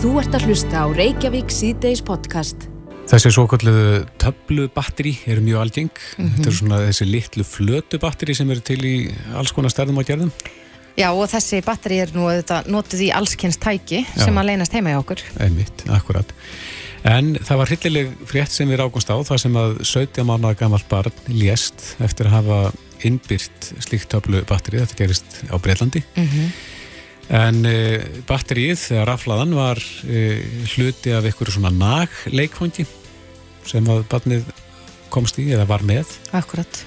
Þú ert að hlusta á Reykjavík síðdeis podcast. Þessi svo kalluðu töflubatteri eru mjög algeng. Mm -hmm. Þetta eru svona þessi litlu flötubatteri sem eru til í alls konar stærðum á gerðum. Já og þessi batteri er nú notið í allskynstæki sem að leynast heima í okkur. Einmitt, akkurat. En það var hryllileg frétt sem við rákumst á, það sem að 17 mánu gammal barn lést eftir að hafa innbyrt slíkt töflubatteri, þetta gerist á Breitlandi. Mm -hmm. En e, batterið, þegar raflaðan, var e, hluti af einhverju svona nagleikfangi sem að barnið komst í eða var með. Akkurat.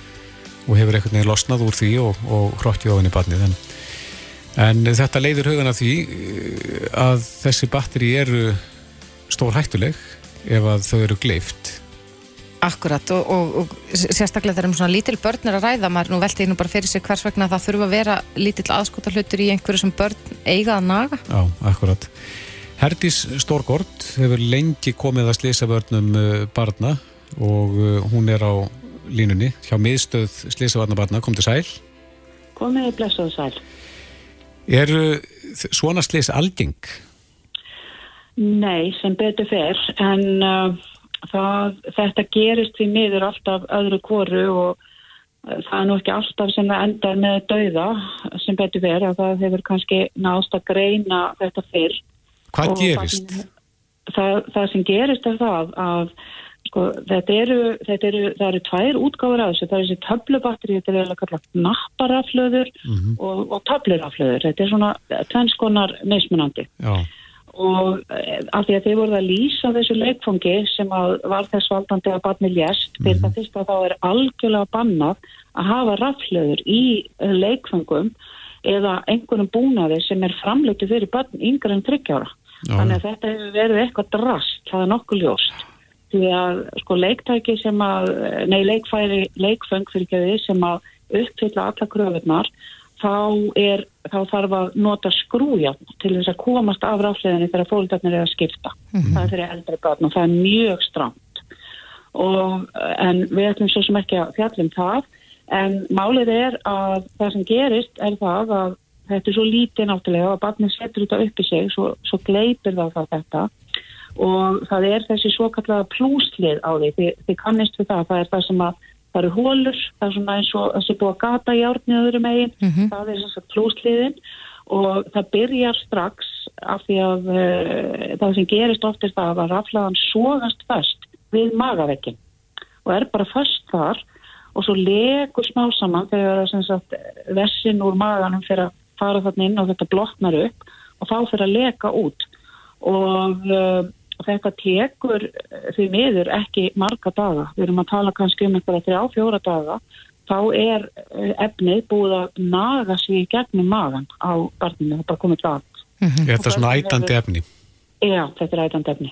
Og hefur einhvern veginn losnað úr því og, og hróttið ofin í barnið. En, en þetta leiður hugan af því að þessi batteri eru stór hættuleg ef að þau eru gleift Akkurat og, og, og sérstaklega þegar um svona lítil börn er að ræða, maður nú velti nú bara fyrir sig hvers vegna það þurfa að vera lítill aðskota hlutur í einhverju sem börn eiga að naga. Já, akkurat. Herdís Storgård hefur lengi komið að slisa börnum uh, barna og uh, hún er á línunni hjá miðstöð slisa barna barna. Kom til sæl. Komið í blessaðu sæl. Er svona slis algeng? Nei, sem betur fer, en... Uh, það, þetta gerist því miður alltaf öðru kóru og eh, það er nú ekki alltaf sem það endar með dauða sem betur verið að það hefur kannski nást að greina þetta fyrr. Hvað gerist? Það, það sem gerist er það að sko, þetta, eru, þetta eru, það eru tvær útgáður af þessu, það er þessi töflubatteri, þetta er eða kallað napparaflöður mm -hmm. og, og töfluraflöður, þetta er svona tvennskonar neismunandi. Já og eh, af því að þeir voru að lýsa þessu leikfangi sem var þess valdandi að barni lést fyrir það fyrst að þá er algjörlega bannað að hafa raflöður í eh, leikfangum eða einhvernum búnaði sem er framleitu fyrir barn yngre en tryggjára. Þannig að þetta hefur verið eitthvað drast, það er nokkuð ljóst. Því að sko leiktæki sem að, nei leikfæri, leikfang fyrir ekki að því sem að uppfylla alla kröfunar þá, er, þá þarf að nota skrúja til þess að komast af ráðsleginni þegar fólkdarnir er að skipta. Mm -hmm. Það er fyrir eldri börn og það er mjög stramt. Og, en við ætlum svo sem ekki að fjallum það, en málið er að það sem gerist er það að þetta er svo lítið náttúrulega að barnið setur þetta upp í sig, svo, svo gleipir það það þetta og það er þessi svo kallega plúslið á því, þið kannist við það, það er það sem að það eru hólur, það er svona eins og þessi búið að gata í árni öðrum megin, mm -hmm. það er þess að plúsliðin. Og það byrjar strax af því að uh, það sem gerist oft er það að raflaðan sógast fast við magavekkin og er bara fast þar og svo legur smá saman þegar vessin úr maganum fyrir að fara þarna inn og þetta blotnar upp og þá fyrir að leka út. Og uh, þetta tekur eh, því miður ekki marga daga. Við erum að tala kannski um eitthvað þrjá, fjóra daga. Þá er eh, efnið búið að naga sig í gegnum magan á barninu. Það er bara komið það. Mm -hmm. Þetta er svona ætandi efni? Já, þetta er ætandi efni.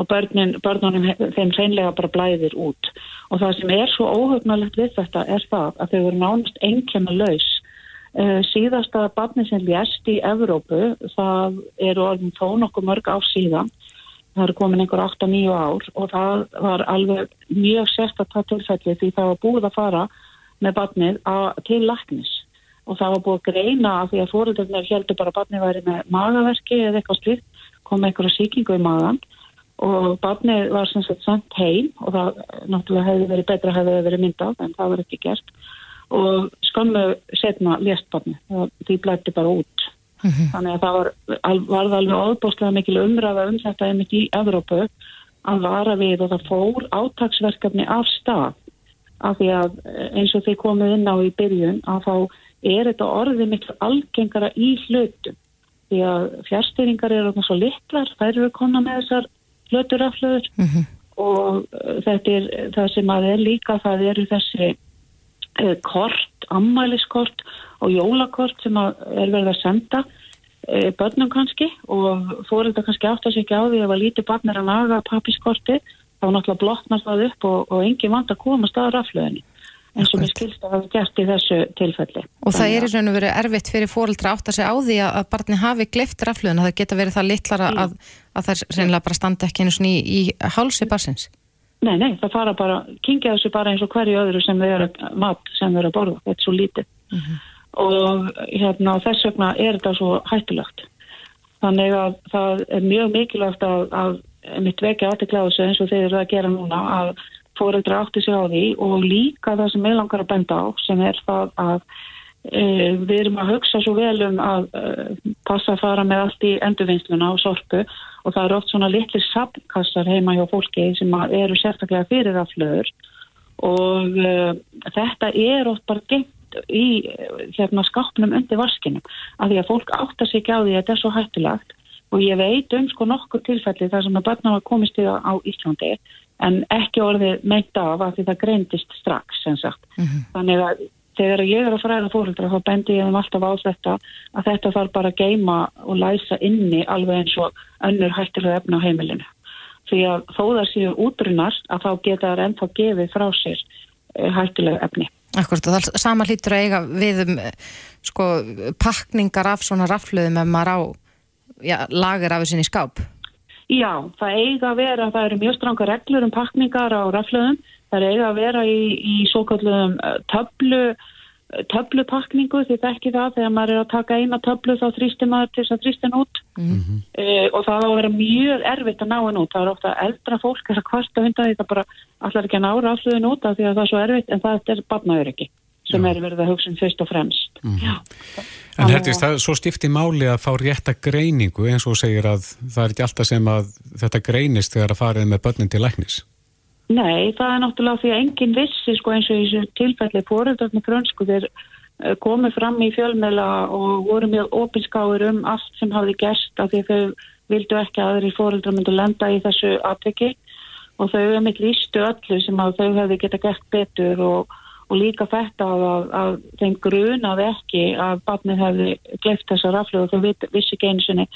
Og börnin, börnunum þeim hreinlega bara blæðir út. Og það sem er svo óhugnalegt við þetta er það að þau verður nánast engjana laus. Uh, síðasta barni sem lést í Evrópu, það eru orðin þó nokkuð mörg á síðan það eru komin einhver 8-9 ár og það var alveg mjög sérstaklega tilfælli því það var búið að fara með barnið til laknis og það var búið að greina að því að fóröldarnir heldur bara að barnið væri með magaverki eða eitthvað slitt, kom einhverja síkingu í magan og barnið var sem sagt sendt heim og það náttúrulega hefði verið betra hefði verið myndað en það var ekki gert. Og skömmu setna lést barnið, því blætti bara út Mm -hmm. Þannig að það var, var alveg óbúslega mikil umræða um þetta einmitt í Evrópu að vara við og það fór átagsverkefni af stað af því að eins og þeir komið inn á í byrjun að þá er þetta orðið miklu algengara í hlutum því að fjárstýringar eru svona svo litlar, þær eru konar með þessar hluturaflöður mm -hmm. og þetta er það sem að er líka, það eru þessi eh, kort, ammæliskort og jólakort sem er verið að senda e, börnum kannski og fórölda kannski átt að segja á því að lítið barn er að laga pappiskorti þá náttúrulega blotnar það upp og, og engin vant að koma staður aflöðinni eins og mér skilst að það er gert í þessu tilfelli. Og það er í raun og verið erfitt fyrir fóröldra átt að segja á því að barni hafi gleiftir aflöðin, það geta verið það litlara að, að það er reynilega bara standa ekki einu svona í, í hálsi barsins. Nei, nei, það fara bara, kingja þessu bara eins og hverju öðru sem þau eru mat sem þau eru að borða, þetta er svo lítið. Mm -hmm og hérna, þess vegna er þetta svo hættulegt. Þannig að það er mjög mikilvægt að, að mitt vekja aðtekla á þessu eins og þeir eru að gera núna að fóreldra átti sig á því og líka það sem ég langar að benda á sem er það að e, við erum að hugsa svo vel um að e, passa að fara með allt í endurvinnsluna og sorpu og það eru oft svona litli sapkassar heima hjá fólki sem eru sérstaklega fyrir aflöður og e, þetta er oft bara gengt í hérna, skápnum undir vaskinu af því að fólk áttar sig ekki á því að þetta er svo hættulegt og ég veit um sko nokkur tilfelli þar sem að barna var komist í það á Íslandi en ekki orðið meint af að því það greindist strax sem sagt. Mm -hmm. Þannig að þegar ég er að fræða fólkdra þá bendi ég þeim alltaf á þetta að þetta þarf bara að geima og læsa inni alveg eins og önnur hættilega efna á heimilinu. Því að þó það séu útrunnast að þá geta það ennþá gefið frá sér eh, hættilega efni. Akkurat og það sama hlýtur að eiga við um sko pakningar af svona rafluðum ef maður á já, lager af þessin í skáp. Já, það eiga að vera, það eru mjög stranga reglur um pakningar á rafluðum, það eiga að vera í, í svo kallum eh, töflu töflupakningu því það ekki það þegar maður er að taka eina töflu þá þrýstir maður til þess að þrýstin út mm -hmm. e, og það á að vera mjög erfitt að ná henn út, það er ofta eldra fólk er að kvarta hundan því það bara allar ekki að nára afsluðin út af því að það er svo erfitt en það er barnaður ekki sem Já. er verið að hugsa um fyrst og fremst mm -hmm. En hertist það svo stifti máli að fá rétta greiningu eins og segir að það er ekki alltaf sem að þetta greinist þegar að farið með börnin til læknis Nei, það er náttúrulega því að enginn vissi sko eins og í þessu tilfelli fóröldarni grönsku þeir eh, komið fram í fjölmela og voru mjög opinskáður um allt sem hafði gerst af því þau vildu ekki að þeirri fóröldar myndu lenda í þessu atveki og þau hefði mitt lístu öllu sem að þau hefði geta gert betur og, og líka þetta að, að þeim grunaði ekki að barnið hefði gleift þessa raflu og þau vissi ekki einu sinni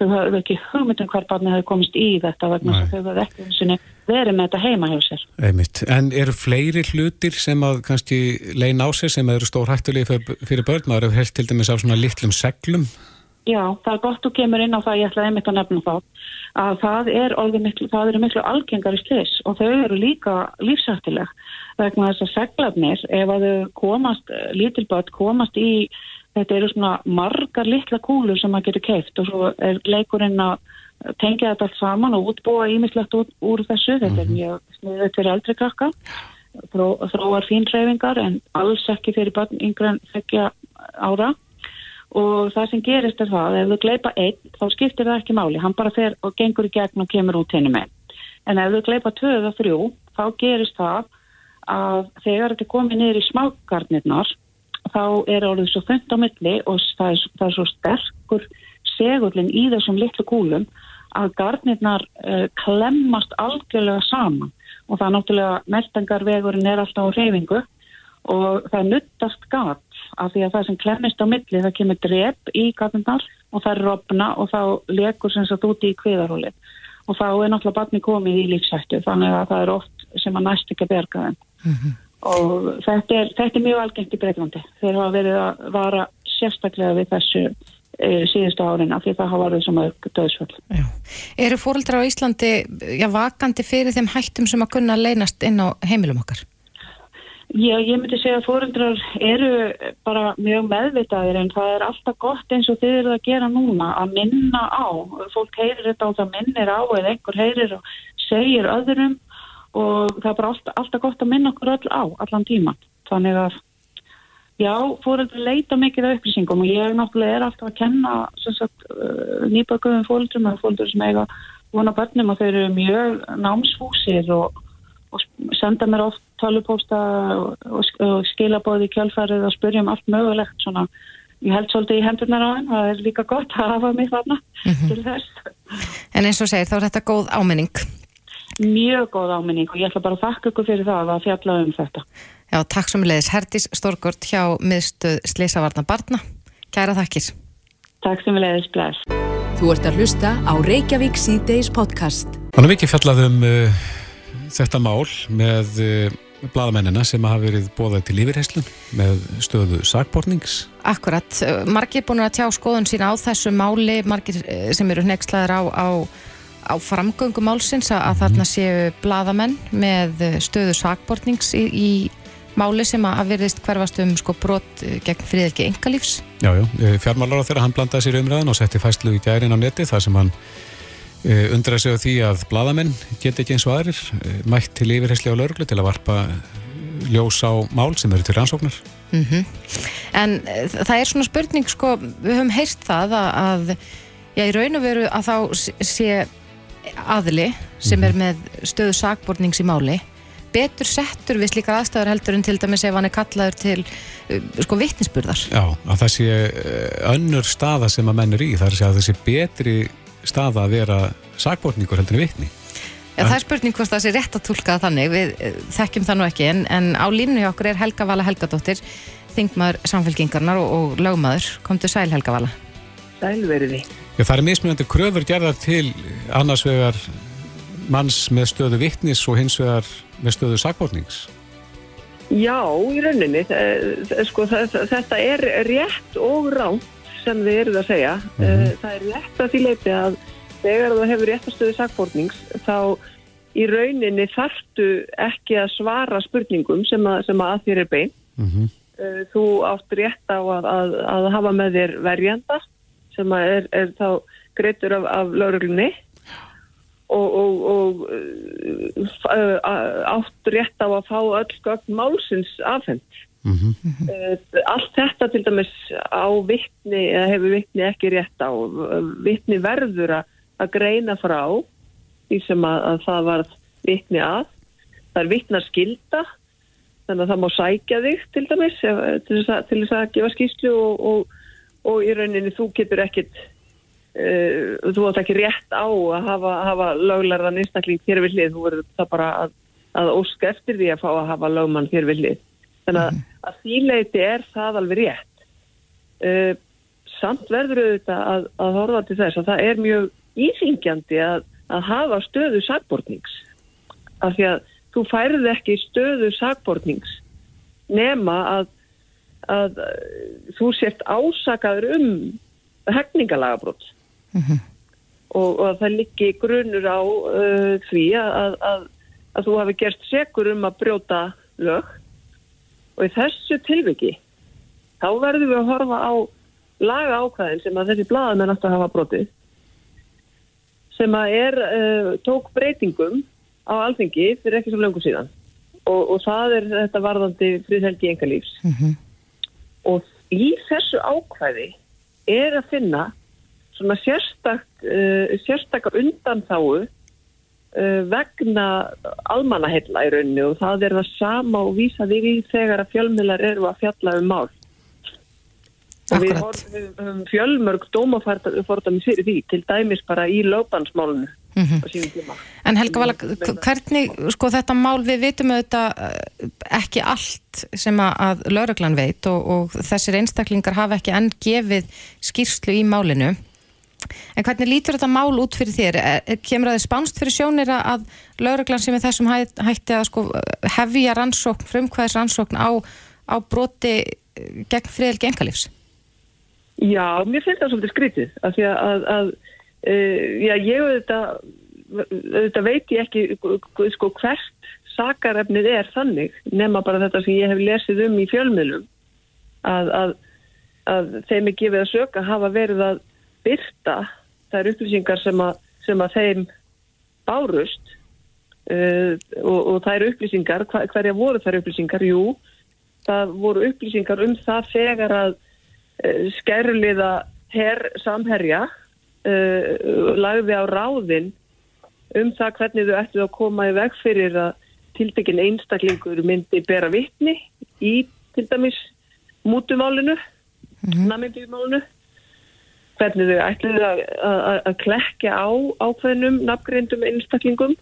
þau hefði ekki hugmyndum hver barnið hefði komist í þetta vegna þau hefði ekki verið með þetta heima hjá sér. Einmitt. En eru fleiri hlutir sem að kannski leina á sig sem eru stór hættulegi fyrir börn? Það eru heilt til dæmis af svona litlum seglum? Já, það er gott að kemur inn á það, ég ætlaði einmitt að nefna það, að það er miklu, það eru miklu algengar í slis og þau eru líka lífsættileg vegna þess að seglarnir, ef að þau komast, lítilböld komast í, þetta eru svona margar litla kúlur sem maður getur keift og svo er leikurinn að tengja þetta allt saman og útbúa ímislegt út úr þessu. Þetta mm -hmm. er mhm. mjög sniðið fyrir eldri krakka, Þró, þróar fínræfingar en alls ekki fyrir börn yngre en þekkja ára og það sem gerist er það, ef þú gleipa einn þá skiptir það ekki máli, hann bara fer og gengur í gegn og kemur út henni með. En ef þú gleipa tvö eða þrjú, þá gerist það að þegar þetta komið niður í smákarnirnar þá er orðið svo þöngt á milli og það er, það er svo sterkur segullin í þessum litlu kúlum að garnirnar uh, klemmast algjörlega saman. Og það er náttúrulega meldangarvegurinn er alltaf á reyfingu og það nuttast gat af því að það sem klemmist á milli það kemur drep í garnirnar og það er rofna og þá lekur sem sagt úti í kviðarhóli og þá er náttúrulega barni komið í lífsættu þannig að það er oft sem að næst ekki að berga þeim. Mm -hmm. Og þetta er, þetta er mjög algengt í Breitlandi þeir hafa verið að vara sérstaklega við þessu Eh, síðustu árin af því það hafa verið svona döðsvöld. Eru fóröldrar á Íslandi já, vakandi fyrir þeim hættum sem að kunna leynast inn á heimilum okkar? Já, ég myndi segja að fóröldrar eru bara mjög meðvitaðir en það er alltaf gott eins og þið eru að gera núna að minna á. Fólk heyrir þetta og það minnir á eða einhver heyrir og segir öðrum og það er bara alltaf, alltaf gott að minna okkur öll á allan tíman. Þannig að Já, fóröldur leita mikið af upplýsingum og ég náttúrulega er alltaf að kenna uh, nýbökuðum fóröldurum eða fóröldur sem eiga vona börnum og þeir eru mjög námsfúsir og, og senda mér oft talupósta og, og, og skila bóði í kjálfærið og spyrja um allt mögulegt svona. Ég held svolítið í hendurnar á henn, það er líka gott að hafa mig þarna mm -hmm. til þess. En eins og segir, þá er þetta góð áminning? Mjög góð áminning og ég ætla bara að þakka ykkur fyrir það að fjalla um þetta. Já, takk sem leiðis Herdis Stórgård hjá miðstöð Sleisavarna Barna. Kæra þakkir. Takk sem leiðis, blæs. Þú ert að hlusta á Reykjavík C-Days podcast. Þannig að mikið fjallað um uh, þetta mál með uh, bladamennina sem hafa verið bóðað til lífirheyslun með stöðu sagbornings. Akkurat. Margir búin að tjá skoðun sína á þessu máli, margir uh, sem eru nexlaður á, á á framgöngum málsins að, að þarna séu bladamenn með stöðu sakbortnings í, í máli sem að verðist hverfast um sko brot eh, gegn friðelgi engalífs. Já, já, fjármálar á þeirra hann blandaði sér umræðan og setti fæslu í gærin á neti þar sem hann uh, undraði sig á því að bladamenn geti ekki eins og aðrir uh, mætt til yfirhersli á lauruglu til að varpa ljós á mál sem eru til rannsóknar. Mm En uh, það er svona spurning sko, við höfum heyrt það að, að já, í raun og veru að þá sé aðli sem er með stöðu sakbornings í máli betur settur við slíkar aðstæður heldur en til dæmis ef hann er kallaður til uh, sko vittnisspurðar Já, að það sé uh, önnur staða sem að menn er í, það er að segja að það sé betri staða að vera sakborningur heldur en vittni Já, það er spurning hvort það sé rétt að tólka þannig við uh, þekkjum það nú ekki en, en á línu hjá okkur er Helga Vala Helgadóttir þingmaður samfélkingarnar og, og lögmaður. Komdu sæl Helga Vala. Sælveriði Já, það er mismunandi kröfur gerðar til annars vegar manns með stöðu vittnis og hins vegar með stöðu sakbornings. Já, í rauninni. Þe- sko, þe- þetta er rétt og ránt sem þið eruð að segja. Mhm. það er rétt að því leiti að þegar þú hefur réttastöðu sakbornings þá í rauninni þarftu ekki að svara spurningum sem að, sem að, þér er bein Mm Eh, þú átt rétt á að, að, að hafa með þér verjanda sem er, er þá greitur af, af lauruglunni og, og, og uh, átt rétt á að fá öll gögn málsins afhend. -hmm. Uh, allt þetta til dæmis á vittni, eða hefur vittni ekki rétt á. Vittni verður að, greina frá því sem að, að það var vittni að. Það er vittnarskylda þannig að það má sækja þig til dæmis ef, til, þess að, til þess að gefa skýslu og, og, og í rauninni þú getur ekkit uh, þú átt ekki rétt á að hafa, hafa löglarðan einstakling við hlið, þú verður það bara að, að óska eftir því að fá að hafa lögmann við hlið. Þannig að, að þýleiti er það alveg rétt. Uh, samt verður auðvitað að, að horfa til þess að það er mjög íþingjandi að, að hafa stöðu sagbortnings af því að þú færði ekki stöðu sakbortnings nema að, að uh, þú sért ásakaður um hefningalagabrót og, og að það liggi grunur á uh, því að, að, að þú hafi gerst sekur um að brjóta lög. Og í þessu tilviki þá verðum við að horfa á laga ákvæðin sem að þessi blaðamenn átt að hafa brotið sem að er uh, tók breytingum á alþengi fyrir ekki svo löngu síðan. Og, og það er þetta varðandi friðhelgi engalífs Mhm. Og í þessu ákvæði er að finna svona sérstak, uh, sérstakar undanþáu uh, vegna almannaheilla í rauninu og það er það sama og vísa því við þegar að fjölmiðlar eru að fjalla um mál. Við höfum fjölmörg dómafordami fyrir því til dæmis bara í lögbannsmálunu Mhm. á sínum tíma En Helga Vala, hvernig, sko þetta mál, við vitum auðvitað eh, ekki allt sem að, lauruglan veit og, og þessir einstaklingar hafa ekki enn gefið skýrslu í málinu. En hvernig lítur þetta mál út fyrir þér? Er, er- kemur að þið spánst fyrir sjónir að- lauruglan sem er þessum hæ, hætti að sko hefja rannsókn, frumkvæðis rannsókn á, á broti eh, gegn friðelgi engalífs? Já, mér finnst það svolítið skrítið af því að, að, að já, ég auðvitað, auðvitað veit ég ekki sko hvert sakarefnið er þannig nema bara þetta sem ég hef lesið um í fjölmiðlum að, að, að þeim er gefið að söka hafa verið að byrta þær upplýsingar sem að, sem að þeim bárust uh, og, og þær upplýsingar, hverja voru þær upplýsingar? Jú, það voru upplýsingar um það þegar að uh, skæruliða her samherja uh, lagði á ráðin um það hvernig þau ættu að koma í veg fyrir að tiltekin einstaklingur myndi bera vittni í til dæmis mútumálinu, mm -hmm. hvernig þau ættu að, að, að klekja á ákveðnum nafngreindum einstaklingum.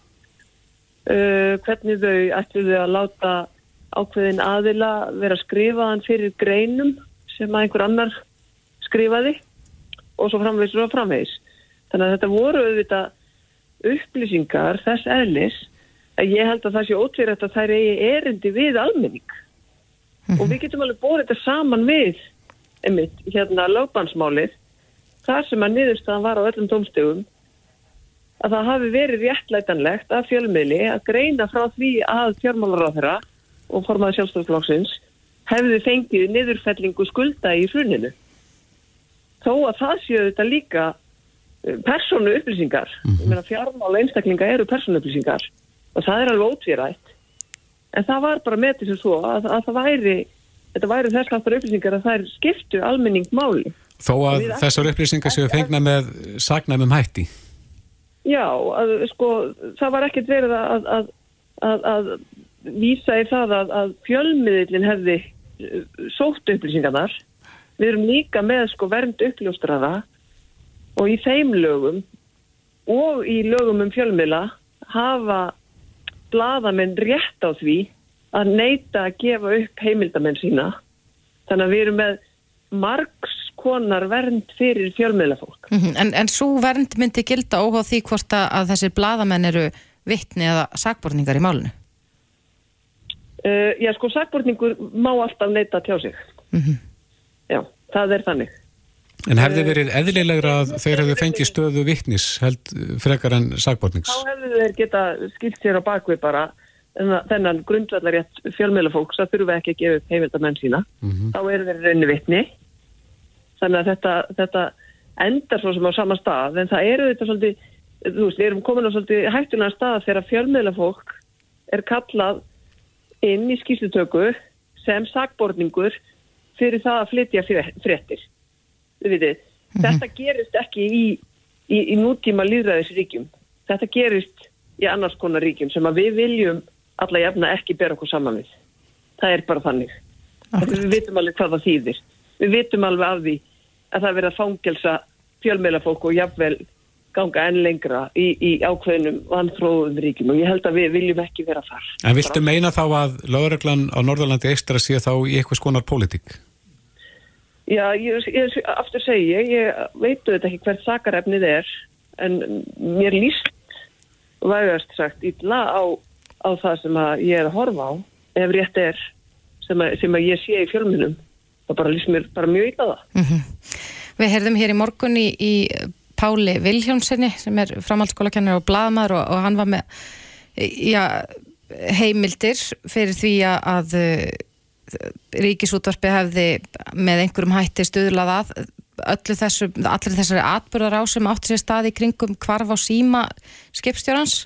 Uh, hvernig þau ættu að láta ákveðin aðila vera skrifaðan fyrir greinum sem að einhver annar skrifaði og svo framvegis og framvegis. Þannig að þetta voru auðvitað upplýsingar þess eðlis að ég held að það sé ótvírætt að þær eigi erindi við almenning. Og við getum alveg bórið þetta saman við einmitt, hérna lögbansmálið þar sem að niðurstaðan var á öllum tómstegum að það hafi verið réttlætanlegt að fjölmiðli að greina frá því að fjármálaráðherra og formaði sjálfstofnflokksins hefði fengið niðurfellingu skulda í hruninu. Þó að það séu þetta líka persónu upplýsingar. Mm -hmm. Fjármála einstaklinga eru persónu upplýsingar og það er alveg ótvírætt. En það var bara með þessu svo að, að það væri, þetta væri þess aftur upplýsingar að það er skiptu almenning máli. Þó að þessar upplýsingar séu fengna með sagnæmum hætti? Já, að, sko, það var ekkert verið að, að, að vísa í það að fjölmiðlinn hefði uh, sótt upplýsingarnar. Við erum líka með sko vernd uppljóstraða og í þeim lögum og í lögum um fjölmiðla hafa bladamenn rétt á því að neyta að gefa upp heimildamenn sína. Þannig að við erum með margs konar vernd fyrir fjölmiðlafólk. Mm -hmm. En, en svo vernd myndi gilda óháð því hvort að þessir bladamenn eru vittni eða sagborningar í málunum? Uh, já, sko, sagborningur má alltaf neyta tjá sig. Mm -hmm. Já, það er þannig. En hefði verið eðlilegra að þeir hefðu fengið stöðu vittnis held frekar en sagbornings? Þá hefðu þeir geta skilt sér á bakvið bara þennan grundvallarétt fjölmjölafólks að þurfu ekki að gefa upp heimildamenn sína. Mm -hmm. Þá eru þeir raunni vittni. Þannig að þetta, þetta endar svo sem á sama stað. En það eru þetta svolítið, þú veist, við erum komin á svolítið hættunar stað þegar fjölmjölafólk er kallað inn í skýrslutöku sem sagborningur fyrir það að flytja fréttir vitið, mm -hmm. þetta gerist ekki í, í, í nútíma líðræðisríkjum. Þetta gerist í annars konar ríkjum sem að við viljum alla jafna ekki bera okkur saman við. Það er bara þannig. Við vitum alveg hvað það þýðir. Við vitum alveg af því að það verða fangelsa fjölmeilafólk og jafnvel ganga enn lengra í, í ákveðinum vanþróðum ríkjum og ég held að við viljum ekki vera þar. En viltu meina þá að lögreglan á Norðurlandi ekstra sé þá í eitthvað skonar pólitík? Já, ég, ég, aftur segi ég, ég veitu þetta ekki hvert sakarefnið er, en mér líst vægast sagt ítla á, á það sem ég er að horfa á, ef rétt er, sem að, sem að ég sé í fjölmunum. Það bara líst mér bara mjög ítla það. Mm -hmm. Við heyrðum hér í morgunni í Páli Viljónssoni, sem er framhaldsskólakennar og bladamæður og, og hann var með já, heimildir fyrir því að ríkisútvarpi hefði með einhverjum hætti stuðlað að öllu þessu, allir þessari atbyrðar á sem átti sér staði kringum kvarf á síma skipstjórans.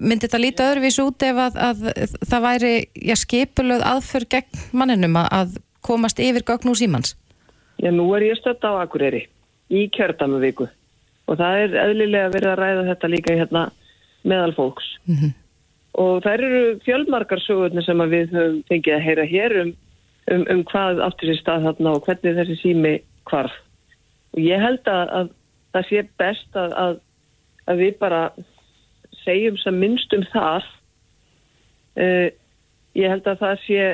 Myndi þetta lítið öðruvís út ef að, að það væri já, skipulöð aðför gegn manninum að, að komast yfir gögn úr símans? Já, nú er ég stött á Akureyri í kjördamu viku og það er eðlilega verið að ræða þetta líka í hérna meðal fólks. Mm -hmm og það eru fjölmarkar sögurnar sem við höfum fengið að heyra hér um, um, um hvað áttur sér stað þarna og hvernig þessi sími hvarf. Og ég held að, að það sé best að, að, að við bara segjum sem minnst um það. Uh, ég held að það sé,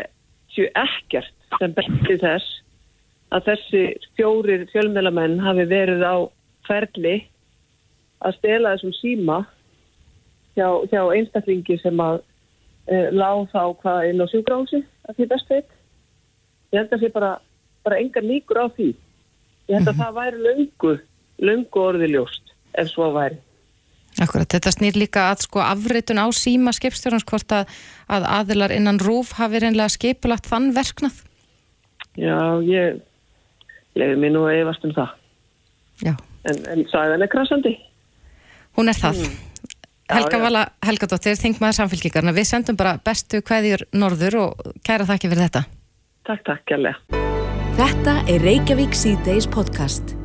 sé ekkert sem bestið þess að þessi fjórir fjölmjölamenn hafi verið á ferli að stela þessum síma hjá, hjá einstaklingi sem að uh, lág þá hvað inn á sjúgrási að því best veit. Ég held að það sé bara, bara engar líkur á því. Ég held að mm -hmm. það væri löngu, löngu orðiljóst ef svo væri. Akkurat, þetta snýr líka að sko afritun á síma skipstjórnans hvort að, að aðilar innan rúf hafi reynlega skipulagt þann verknað? Já, ég lefði mér nú að efast um það. Já. En, en sæðan er krasandi. Hún er það. Mm. Helga Vala Helgadóttir, þingmaður samfélkingarna. Við sendum bara bestu hvaðjur norður og kæra þakki fyrir þetta. Takk, takk, kærlega. Þetta er Reykjavík C-Days podcast.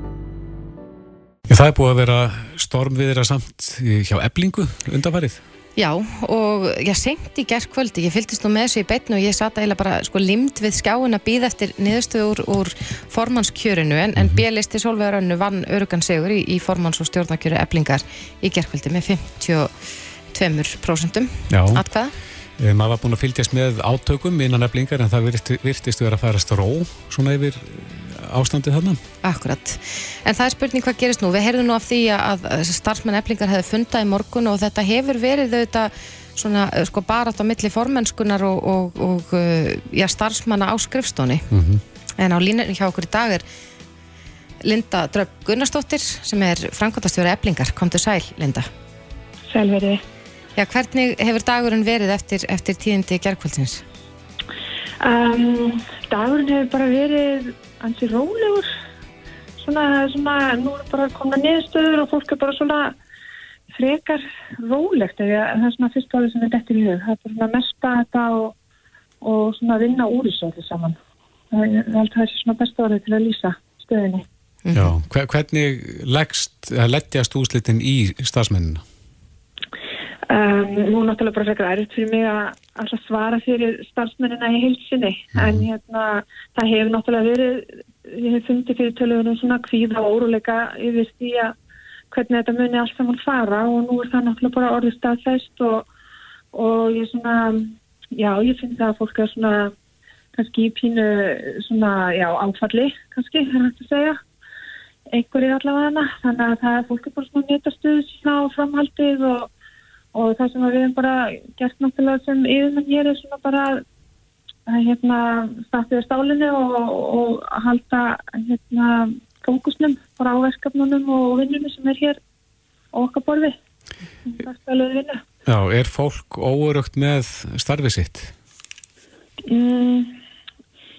Það er búið að vera stormviðra samt hjá eblingu undanfarið. Já, og ég senkt í gerð kvöldi, ég fylgist nú með þessu í beitnu og ég satt eiginlega bara sko limd við skjáin að býða eftir niðurstöðu úr, úr formannskjörinu en, en mhm. bjelisti Solveig Rönnu vann örugan segur í, í formanns- og stjórnarkjöru eblingar í gerð kvöldi með 52% atkvæða. Maður var búin að fylgjast með átökum innan eblingar en það virtist vera að farast ró svona yfir ástandið þarna. Akkurat. En það er spurning hvað gerist nú. Við heyrðum nú af því að starfsmenn eflingar hefði fundað í morgun og þetta hefur verið auðvitað svona sko barat á milli formenskunar og, og, og já, starfsmanna á skrifstóni. Mm -hmm. En á línunni hjá okkur í dag er Linda Dröpp Gunnarsdóttir sem er framkvæmtastjóra eflingar. Kom til sæl, Linda. Sælverði. Já, hvernig hefur dagurinn verið eftir, eftir tíðindi gerðkvöldsins? Um, dagurinn hefur bara verið ansi rólegur svona, svona, nú er bara komna niðurstöður og fólk er bara svona frekar rólegt eða það er svona fyrst árið sem er dettir í hug það er bara svona mesta þetta og, og svona vinna úr þessu allir saman það er alltaf þessi svona besta árið til að lýsa stöðinni Já, hvernig leggst, leggjast úslitin í stafsmennina? Um, nú náttúrulega bara frekar æriðt fyrir mig að svara fyrir starfsmennina í heilsinni mm. en hérna það hefur náttúrulega verið ég hef fundið fyrir tölugunum svona kvíða og óruleika yfir því að hvernig þetta muni allt saman fara og nú er það náttúrulega bara orðið staðfæst og, og ég svona já ég finn það að fólk er svona kannski í pínu svona já áfalli kannski er hægt að segja einhverjir allavega hana þannig að það er fólk er bara svona netastuð sína á framhaldið og og það sem við hefum bara gert náttúrulega sem yfirmenn hér er svona bara að hérna startið stálinu og, og halda hérna fókusnum bara á verkefnunum og vinnunum sem er hér á okkar vinna Já, er fólk óurugt með starfið sitt? Mm,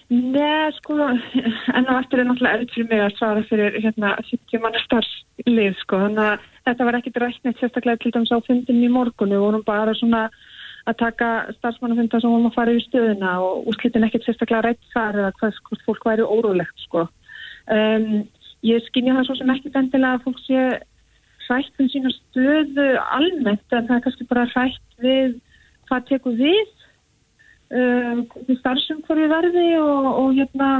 Nei, sko en á eftir er náttúrulega erfitt fyrir mig að svara fyrir hérna 70 manna starfslið sko, þannig að þetta var ekkit ræknett sérstaklega til dæmis á fundin í morgunu og vorum bara svona að taka starfsmannafunda sem vorum að fara yfir stöðuna og úrslitin ekkit sérstaklega rætt þar eða hvað sko, fólk væri órólegt sko. Um, ég skynja það svo sem ekki bendilega að fólk sé rætt um sína stöðu almennt en það er kannski bara rætt við hvað tekur við starfsumhverfi verði og, og hérna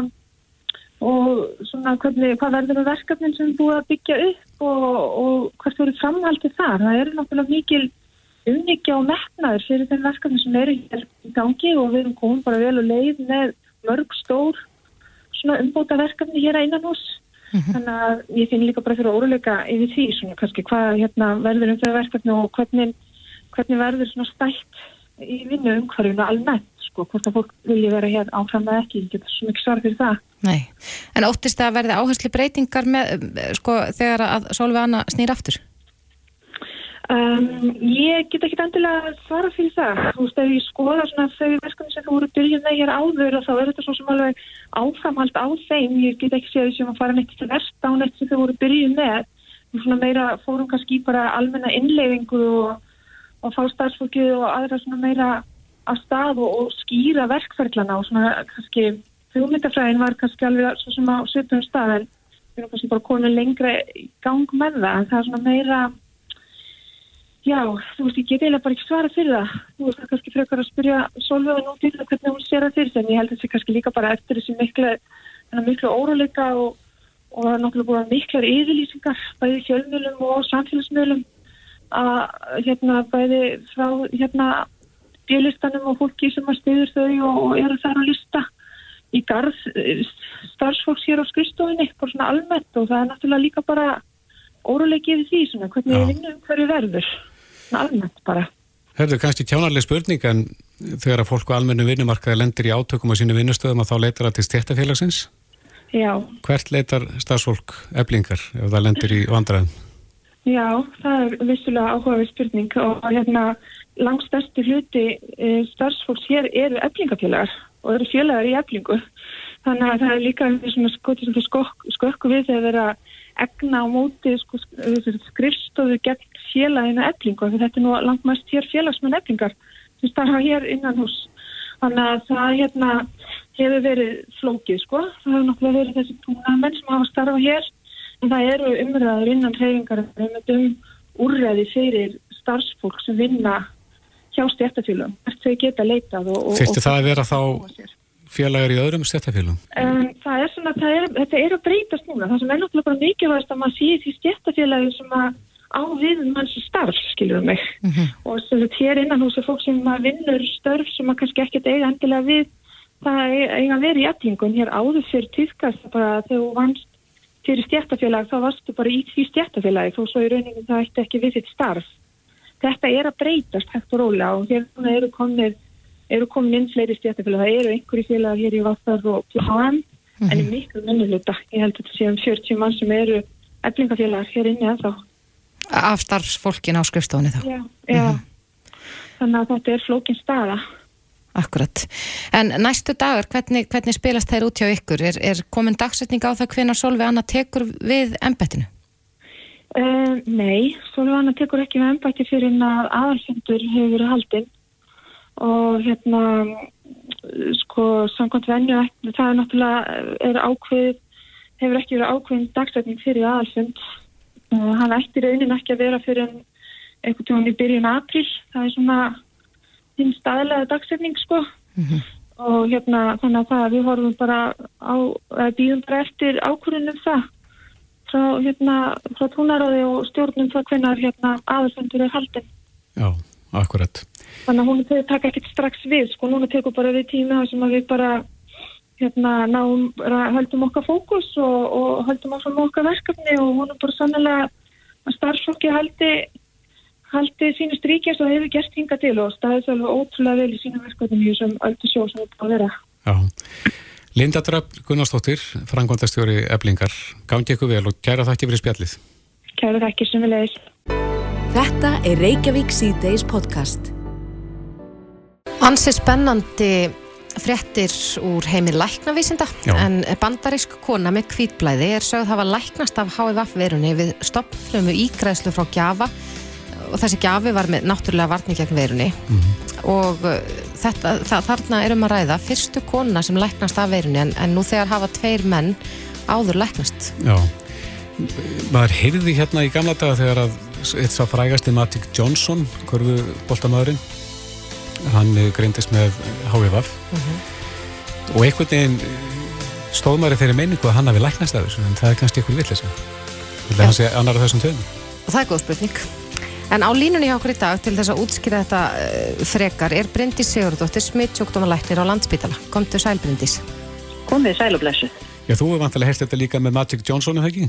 og svona hvernig, hvað verður það verkefnin sem er búið að byggja upp og, og hvert verður framhaldið þar. Það eru náttúrulega mikil umnikja og metnaður fyrir þeim verkefni sem eru hér í gangi og við erum komið bara vel og leið með mörg stór svona umbóta verkefni hér að innan hús. Mm -hmm. Þannig að ég finn líka bara fyrir óruleika yfir því svona kannski hvað hérna, verður um þau verkefni og hvernig, hvernig verður svona stætt í vinnu umhverfinu almennt sko, hvort að fólk vilja vera hér áfram með ekki, ég getur svo mikið svar fyrir það. Nei, en óttist það að verði áherslu breytingar með, sko, þegar að Sólvi Anna snýr aftur? Um, ég get ekki endilega svara fyrir það. Þú veist, ef ég skoða svona þau verkefni sem þú voru byrjuð með hér áður þá er þetta svo sem alveg áframhald á þeim. Ég get ekki séð þessum að fara neitt til verst á neitt sem þau voru byrjuð með. Svona meira fórum kannski bara almenna innleifingu og, og fá starfsfólkið og aðra svona meira að stað og, og skýra verkferðlana og svona kannski hugmyndafræðin var kannski alveg svo sem á svipum stað en við erum kannski bara komið lengra í gang með það en það er svona meira já, þú veist, ég get eiginlega bara ekki svara fyrir það. Þú veist, það er kannski frekar að spyrja Solveig nú til það hvernig hún sér það fyrir sig en ég held að þetta kannski líka bara eftir þessi miklu miklu óróleika og, og það er náttúrulega búin miklar yfirlýsingar bæði fjölmjölum og samfélagsmjölum að hérna bæði frá hérna bjölistanum og fólki sem að stiður þau og, og eru þar að lista í garð eh, starfsfólks hér á skristofinni, bara svona almennt og það er náttúrulega líka bara órulegið því svona, hvernig við vinnum hverju verður, svona almennt bara. Hörðu, kannski tjánarlega spurning en þegar að fólk á almennu vinnumarkaði lendir í átökum á sínu vinnustöðum að þá leitar það til stjættafélagsins? Já. Hvert leitar starfsfólk eblingar ef það lendir í vandræðum? Já, það er vissulega áhugaverð spurning og hérna langstærsti hluti e, starfsfólks hér eru eflingafélagar og eru félagar í eflingu. Þannig að það er líka skokk, skokku við þegar vera egna á móti sko, skrifstofu gegn félaginu eflingu þetta er nú langmest hér félagsmenn eflingar sem starfa hér innan hús þannig að það hérna hefur verið flókið sko. Það hefur nokkula verið þessi túna menn sem hafa starfa hér en það eru umræður innan reyfingar um úrræði fyrir starfsfólk sem vinna hjá stjættafélum hvert þau geta leitað Þurfti það að vera þá félagar í öðrum stjættafélum? Um, það er svona, það er, þetta er að breytast núna það sem er náttúrulega bara mikilvægast að maður sé því stjættafélagi sem að á við manns starf, skiljum mig mm -hmm. og þess að hér innan hús er fólk sem vinnur störf sem að kannski ekkert eiga endilega við það eiga vera í eflingun hér áður fyrir týðkast bara þegar þú vannst fyrir stjættafélag þá varstu bara í því stjættafélagi þó svo í rauningum það ætti ekki við þitt starf þetta er að breytast hægt og róla og hérna eru komin, eru komin inn fleiri stjættafélag, það eru einhverju félag hér í Vattar og HM, mm -hmm. en í miklu minnuluta, ég held að þetta sé um 40 mann sem eru eflingafélag hér inni að þá. Af starfsfólkin á skrifstofunni þá? Já, já. Mm -hmm. þannig að þetta er flókin staða. Akkurat. En næstu dagar, hvernig, hvernig spilast þær út hjá ykkur? Er, er komin dagsetning á það hvenar Solveig Anna tekur við embettinu? Uh, nei, Solveig Anna tekur ekki við embætti fyrir en að aðalfendur hefur verið haldinn og hérna sko samkvæmt venju það er náttúrulega er ákveð hefur ekki verið ákveðin dagsetning fyrir aðalfend uh, hann ætti raunin ekki að vera fyrir einhvern tíma í byrjun april það er svona hinn staðlega dagsetning sko. Mm -hmm. og hérna þannig að það við horfum bara á, býðum bara eftir ákvörðunum það frá hérna frá tónaráði og stjórnum það hvernig hérna aðalfendur er haldin Já, akkurat. Þannig að hún taka ekkert strax við sko, núna tekur bara við tíma sem að við bara hérna náum, höldum okkar fókus og, og höldum okkar verkefni og hún er bara sannlega að starfsfólki haldi haldið sínu stríkjast og hefur gert hinga til og staðið alveg ótrúlega vel í sínu verkefni sem öllu sjó sem er búin að vera. Já. Linda Dröfn Gunnarsdóttir, frangvandastjóri Eblingar, gangi ykkur vel og kæra þakki fyrir spjallið. Kæra þakki sem við leiðis. Þetta er Reykjavík C-Days podcast. Ansi spennandi fréttir úr heimi læknavísinda Já. en bandarísk kona með kvítblæði er sögð hafa læknast af HVF verunni við stoppflömu ígræslu frá Gjava og þessi gafi var með náttúrulega vartni gegn veirunni. Mm -hmm. og uh, þetta, það, þarna erum að ræða fyrstu kona sem læknast af veirunni en, en nú þegar hafa tveir menn áður læknast. Já, maður heyrði hérna í gamla daga þegar að eitt sá frægasti Matic Johnson korfu boltamæðurinn hann eh, greindist með HVF mm -hmm. og einhvern veginn stóð maður þeirri meiningu að hann hafi læknast af þessu en það er kannski einhvern vill þessu þannig að það sé annar af þessum töðum og það er góð spurning En á línunni hjá okkur í dag til þess að útskýra þetta uh, frekar er Bryndís Sigurdóttir smittsjókdómalæknir á landsbytala. Komdu sæl Bryndís. Komið sæl og blessu. Já, þú hefur vantilega heyrst þetta líka með Magic Johnson, eða ekki?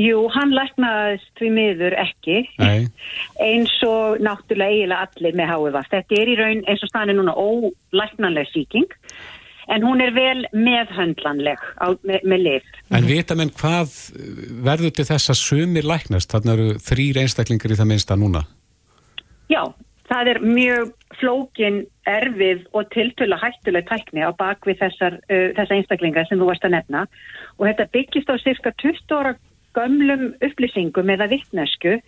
Jú, hann læknaðist við miður ekki. Nei. Eins og náttúrulega eiginlega allir með HVV. Þetta er í raun eins og stanir núna ólæknanleg síking en hún er vel meðhöndlanleg á, með, með lif. En vita menn hvað verður til þess að sumir læknast? Þannig eru þrýr einstaklingar í það minnsta núna. Já, það er mjög flókin erfið og tiltöla hættuleg tækni á bakvið þessar, uh, þessar einstaklingar sem þú varst að nefna og þetta byggist á cirka 20 ára gömlum upplýsingum eða vittnesku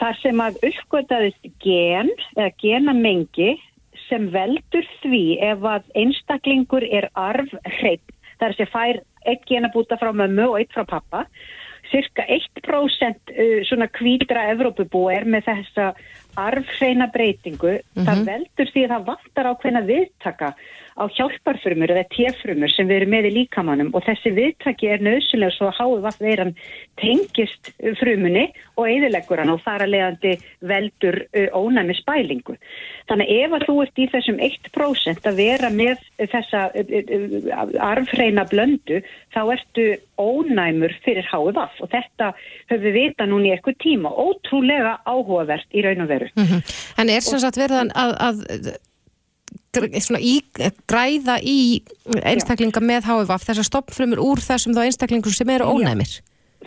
þar sem að uppgötaðist gen eða genamengi sem veldur því ef að einstaklingur er arfhreitt, þar sem fær eitt genabúta frá mömmu og eitt frá pappa, cirka 1% uh, svona kvítra Evrópubú er með þessa arfhreina breytingu, mm -hmm. það veldur því að það vantar ákveðna viðtaka á hjálparfrumur eða tjefrumur sem við erum með í líkamannum og þessi viðtaki er nöðsulega svo að háið vatn veiran tengist frumunni og eðileggur hann og þar að leiðandi veldur ónæmi spælingu. Þannig ef að þú ert í þessum 1% að vera með þessa arfreina blöndu þá ertu ónæmur fyrir háið vatn og þetta höfum við vita núni í eitthvað tíma ótrúlega áhugavert í raun og veru. Mm -hmm. En er sem sagt verðan að, að í, græða í einstaklinga Já. með HVF þessar stoppfrumur úr þessum þá einstaklingum sem eru ónæmir?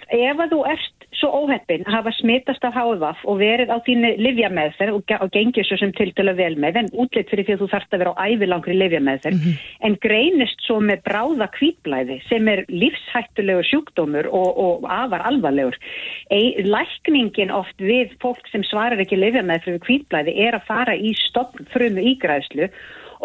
Ef að þú ert svo óheppin að hafa smittast af HVF og verið á þínu livjameðferð og, og gengið svo sem til að vel með en útlitt fyrir því að þú þarfst að vera á ævilangri livjameðferð mm -hmm. en greinist svo með bráða kvítblæði sem er lífshættulegur sjúkdómur og, og afar alvarlegur. Ei, lækningin oft við fólk sem svarar ekki livjameðferð við kvítblæði er að fara í stoppfrumu ígræðslu og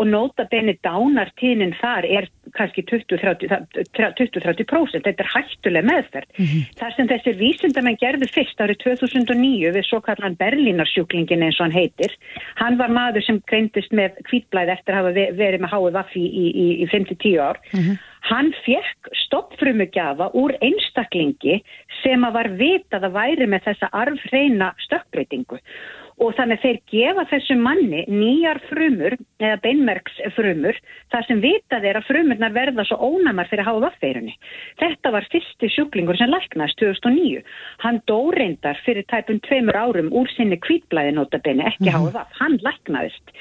nota benni dánartíðnin þar er kannski 20-30%. Þetta er hættuleg meðferð. Mm -hmm. Þar sem þessir vísindamenn gerðu fyrst árið 2009 við svo kallan Berlínarsjúklingin eins og hann heitir. Hann var maður sem greintist með kvítblæð eftir að hafa verið með háið vaffi í, í, í 5-10 ár. Mm -hmm. Hann fekk stoppfrumugjafa úr einstaklingi sem að var vitað að væri með þessa arfreina stökkbreytingu og þannig þeir gefa þessu manni nýjar frumur eða beinmerksfrumur þar sem vitað er að frumurnar verða svo ónamar fyrir háða vaffeirunni. Þetta var fyrsti sjúklingur sem læknast 2009. Hann dó reyndar fyrir tæpum tveimur árum úr sinni kvítblæði notabene, ekki mm -hmm. háða vaff. Hann læknaðist.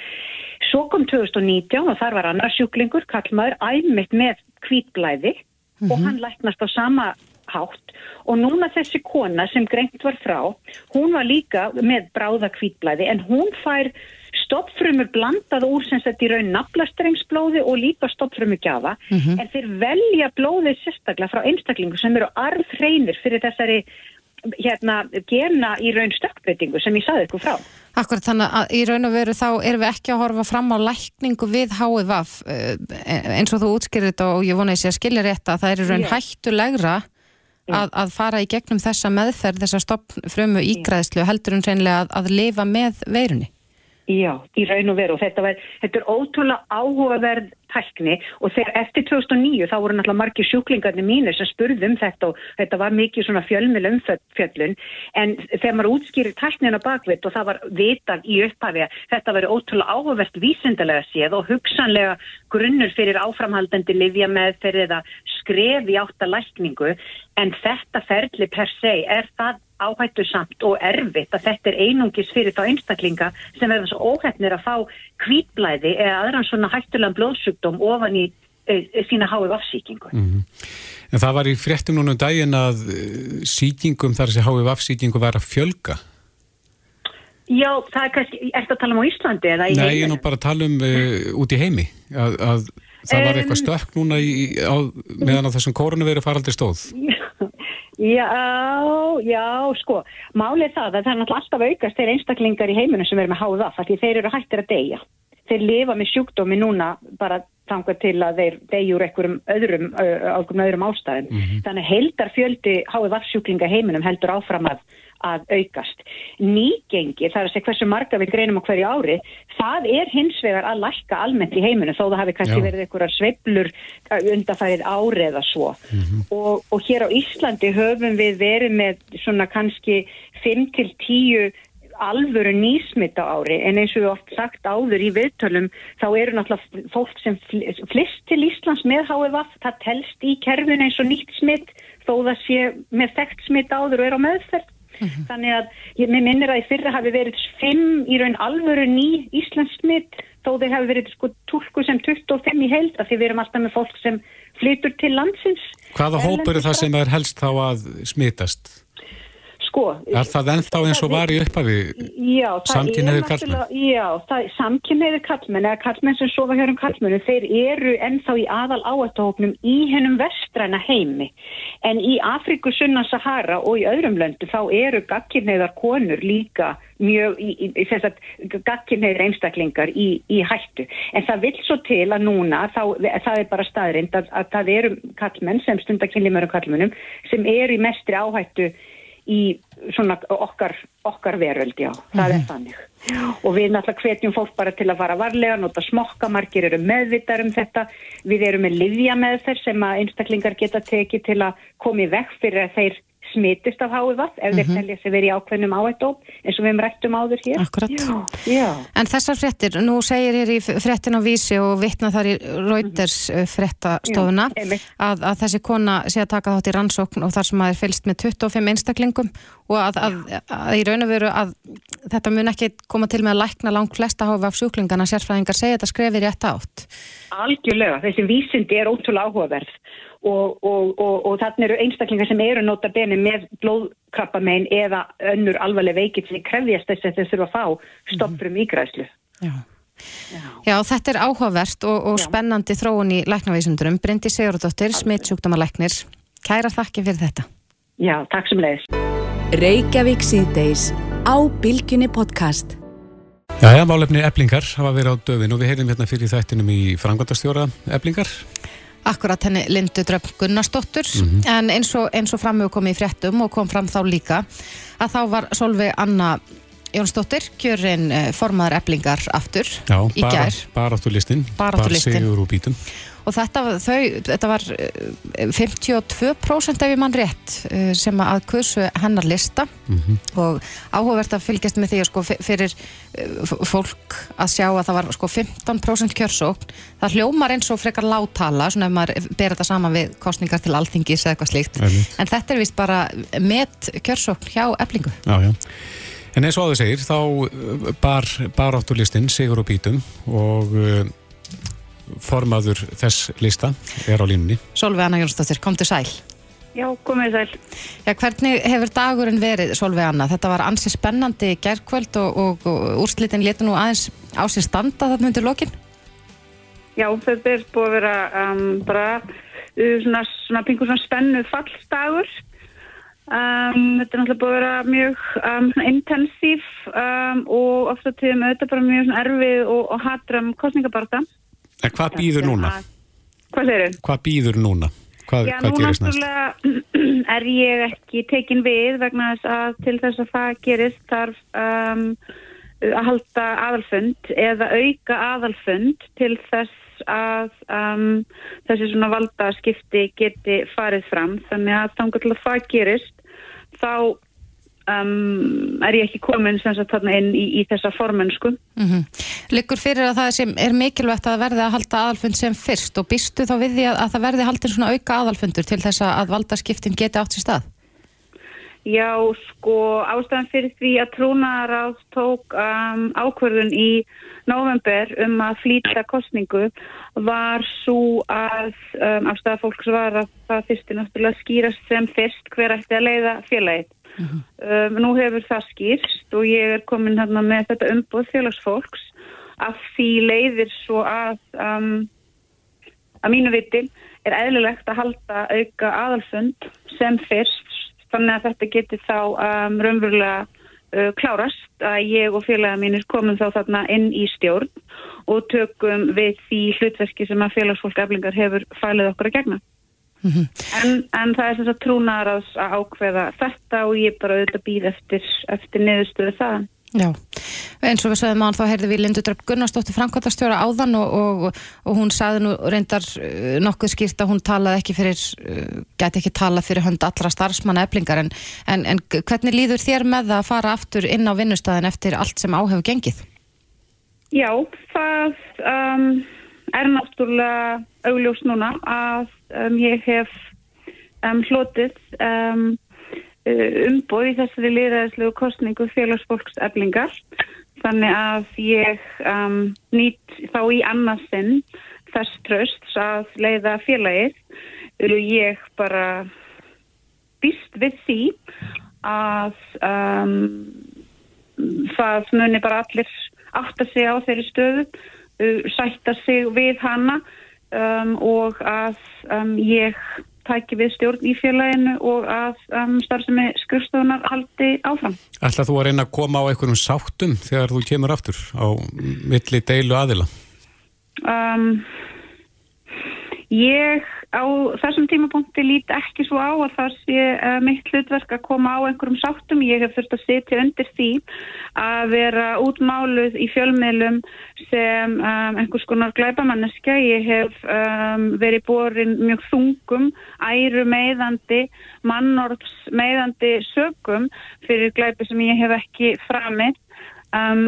Svo kom 2019 og þar var annar sjúklingur, kallmaður, æmitt með kvítblæði mm -hmm. og hann læknast á sama hátt og núna þessi kona sem greint var frá, hún var líka með bráða kvítblæði en hún fær stopfrumur blandað úr sem sett í raun naflastrengsblóði og líka stopfrumur gjafa en þeir velja blóðið sérstaklega frá einstaklingu sem eru arðhreinir fyrir þessari hérna gena í raun stökkbreytingu sem ég saði ykkur frá. Akkurat þannig að í raun og veru þá erum við ekki að horfa fram á lækningu við HIVAF eh, eins og þú útskýrir þetta og ég vona að ég sé að skilja rétt að það er í raun Já. hættulegra að, að fara í gegnum þessa meðferð, þessa stoppfrömu ígræðslu heldur en reynilega að, að lifa með veirunni. Já, í raun og veru. Og þetta, var, þetta er ótrúlega áhugaverð tækni. Og þegar eftir 2009 þá voru náttúrulega margir sjúklingarnir mínir sem spurði um þetta og þetta var mikið svona fjölmil umfjöllun. En þegar maður útskýrir tæknina bakvitt og það var vitað í upphafi að þetta veri ótrúlega áhugavert vísindalega séð og hugsanlega grunnur fyrir áframhaldandi livja með fyrir eða skref í átta lækningu en þetta ferli per se er það áhættu samt og erfitt að þetta er einungis fyrir þá einstaklinga sem verður svo óhætnir að fá kvítblæði eða aðran svona hættulegan blóðsjúkdóm ofan í e, sína hái afsíkingu. En það var í fréttum núna um daginn að eh, sýkingum þar sem HVF sýkingu var að fjölga. Já, það er kannski, ertu að tala um á Íslandi eða í Nei, ég er nú bara að tala um uh, út í heimi að, að það var eitthvað stökk núna í, á, meðan að þessum koronaviru faraldir stóð. Já, já, sko, málið það að það er náttúrulega alltaf aukast þeir einstaklingar í heiminum sem eru með háða af því þeir eru hættir að deyja. Þeir lifa með sjúkdómi núna bara þangað til að þeir deyjur einhverjum öðrum, ö, einhverjum öðrum ástæðum. Þannig heldar fjöldi háið vaffsjúklinga í heiminum heldur áfram að, að aukast. Nýgengi, það er að segja hversu marga við greinum á hverju ári, það er hins vegar að lækka almennt í heiminum þó það hafi kannski Já. verið einhverjar sveiflur undarfærið ári eða svo. og, og hér á Íslandi höfum við verið með svona kannski 5 til 10 alvöru nýsmitt á ári en eins og við oft sagt áður í viðtölum þá eru náttúrulega fólk sem fl- flist til Íslands með HFF það telst í kerfin eins og nýtt smitt þó það sé með þekkt smitt áður og er á meðferð þannig að ég minnir að í fyrra hafi verið fimm í raun alvöru ný Íslands smitt þó þeir hafi verið sko túlku sem 25 í heild af því við erum alltaf með fólk sem flytur til landsins Hvaða hópur er það sem er helst þá að smitast? Sko, Er það ennþá eins og var í upphafi? Karlmenn? náttúrulega- Já, samkynniðir kallmenn eða kallmenn sem sofa hér um kallmennu, þeir eru ennþá í aðal áættahóknum í hennum vestræna heimi. En í Afriku, Sunna, Sahara og í öðrum löndu þá eru gagkinneiðar konur líka mjög, í, í, þess að gagkinneiðir einstaklingar í, í hættu. En það vil svo til að núna, þá, það er bara staðrind að, að það eru kallmenn sem stundakynlimörum kallmennum sem eru í mestri áhættu í svona okkar, okkar veröld, já, það er þannig. Og við náttúrulega hvetjum fólk bara til að fara varlega, nota smokka, margir eru meðvittar um þetta. Við erum með livja með þeir sem að einstaklingar geta tekið til að komi vekk fyrir að þeir smitist af HIVAF ef þeir telja sig verið í ákveðnum áættóp eins og við hefum rættum áður hér. Akkurat. Já, já. En þessar fréttir, nú segir hér í fréttin á vísi og vitna þar í Reuters mm fréttastofuna Já, einmitt. að, að þessi kona sé að taka þátt í rannsókn og þar sem að er fylst með 25 einstaklingum og að, að, að í raun og veru að þetta mun ekki koma til með að lækna langt flesta hófa af sjúklingana sérfræðingar segja þetta skrefir rétt átt. Algjörlega, þessi vísindi er ótrúlega áhugaverð og, og, og, og þannig eru einstaklingar sem eru nota beni með blóðkrabbamein eða önnur alvarleg veikið sem krefjast þess að þeir þurfa að fá stopprum ígræslu. Já. Já, þetta er áhugavert og, og Já. spennandi þróun í læknavísundurum. Bryndi Sigurðardóttir, smittsjúkdómalæknir. Kæra þakki fyrir þetta. Já, takk sem leiðis. Reykjavík síðdeis á Bilginni podcast. Jæja, málefni eblingar hafa verið á döfin og við heyrðum hérna fyrir þættinum í frangvandastjóra eblingar. Akkurat henni Lindu Dröfn Gunnarsdóttur en eins og, eins og framöfu komið í fréttum og kom fram þá líka að þá var Solveig Anna Jónsdóttir kjörin eh, formaður eblingar aftur Já, í bara, gær baráttulistin. Baráttulistin. Bar sigur úr bítum. Og þetta, þau, þetta var eh, 52% ef ég mann rétt eh, sem að kusu hennar lista. Og áhugavert að fylgjast með því að sko fyrir eh, fólk að sjá að það var sko 15% kjörsókn. Það hljómar eins og frekar láttala svona ef maður ber þetta saman við kostningar til alþingis eða eitthvað slíkt. Einmitt. en þetta er vist bara met kjörsókn hjá eblingu Já, já. En eins og áður segir, þá uh, bar baráttulistin sigur úr bítum og formaður þess lista er á línunni. Solveig Anna Jónsdóttir, kom til sæl Já, komið sæl. Já, hvernig hefur dagurinn verið, Solveig Anna? Þetta var ansi spennandi gerðkvöld og, og, og úrslitin letur nú aðeins á sér standa þarna undir lokin? Já, þetta er búið að vera um, bara uh, svona, svona pingur svona spennu fallstagur. Um, þetta er náttúrulega búið að vera mjög um, intensív um, og ofta tíðum þetta bara mjög erfið og, og hatram kostningabarta. En hvað býður núna? Hvað segir þau? Hvað býður núna? Hvað, Já, hvað gerist næst? náttúrulega er ég ekki tekin við vegna þess að til þess að það gerist þarf um, að halda aðalfund eða auka aðalfund til þess að um, þessi svona valdaskipti geti farið fram þannig að þannig að það gerist þá um, er ég ekki komin sem sagt þarna inn í, í þessa formensku Mm Liggur fyrir að það sem er mikilvægt að verði að halda aðalfund sem fyrst og býstu þá við því að, að það verði haldin svona auka aðalfundur til þess að valdaskiptin geti átt sér stað? Já, sko, ástæðan fyrir því að trúnaráð tók um, ákvörðun í november um að flýta kostningu var svo að um, ástæða fólks var að það þurfti náttúrulega að skýrast sem fyrst hver ætti að leiða félagið. Um, nú hefur það skýrst og ég er komin hérna með þetta umbúð félagsfólks að því leiðir svo að um, að mínu viti er eðlilegt að halda auka aðalfund sem fyrst þannig að þetta geti þá um, raunverulega uh, klárast að ég og félaga mínir komum þá þarna inn í stjórn og tökum við því hlutverki sem að félagsfólk eflingar hefur fælið okkur að gegna. En, en það er þess að trúnar að ákveða þetta og ég bara auðvitað býð eftir, eftir niðurstöðu það. Já, eins og við sagðum að þá heyrði við Lindu Dröpp Gunnarsdóttir Frankværtastjóra áðan og, og, og hún sagði nú reyndar uh, nokkuð skýrt að hún talaði ekki fyrir, uh, gæti ekki tala fyrir hönd allra starfsmanna eflingar en, en, en hvernig líður þér með það að fara aftur inn á vinnustæðin eftir allt sem áhefur gengið? Já, það um, er náttúrulega augljós núna að um, ég hef um, hlotið um, umbóð í þessari liðræðislegu kostningu félagsfólks eflingar. Þannig að ég um, nýtt þá í annarsinn þess tröst að leiða félagið. Og ég bara býst við því að um, það muni bara allir átta sig á þeirri stöðu uh, sætta sig við hana um, og að um, ég tæki við stjórn í félaginu og að um, starfsemi skrifstofunar haldi áfram. Ætlað þú að reyna að koma á einhverjum sáttum þegar þú kemur aftur á milli deilu aðila? Um, ég á þessum tímapunkti lít ekki svo á að það sé uh, mitt hlutverk að koma á einhverjum sáttum. Ég hef þurft að setja undir því að vera útmáluð í fjölmiðlum sem um, einhvers konar glæbamanneska. Ég hef um, verið borin mjög þungum, æru meðandi, mannords meðandi sögum fyrir glæbi sem ég hef ekki framið. Um,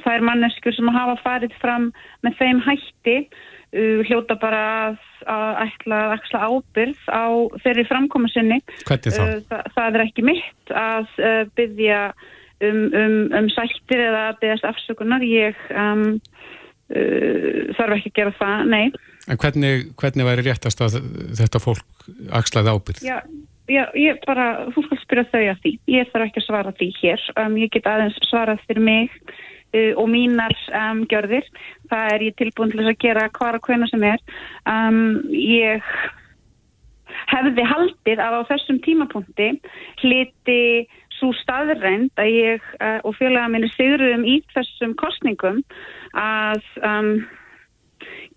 það er manneskur sem hafa farið fram með þeim hætti hljóta bara að, að ætla að axla ábyrð á þeirri framkomu sinni. Hvernig þá? Uh, það, það er ekki mitt að uh, byggja um, um, um sættir eða að byggast afsökunar. Ég um, uh, þarf ekki að gera það, nei. En hvernig, hvernig væri réttast að þetta fólk axlaði ábyrð? Já, já, ég bara, þú skal spyrja þau að því. Ég þarf ekki að svara því hér. Um, ég get aðeins svarað fyrir mig uh, og mínar um, gjörðir. Það er ég tilbúin til þess að gera hvar og hvena sem er. Um, ég hefði haldið að á þessum tímapunkti hliti svo staðrænt að ég uh, og félaga minni sigurum í þessum kostningum að um,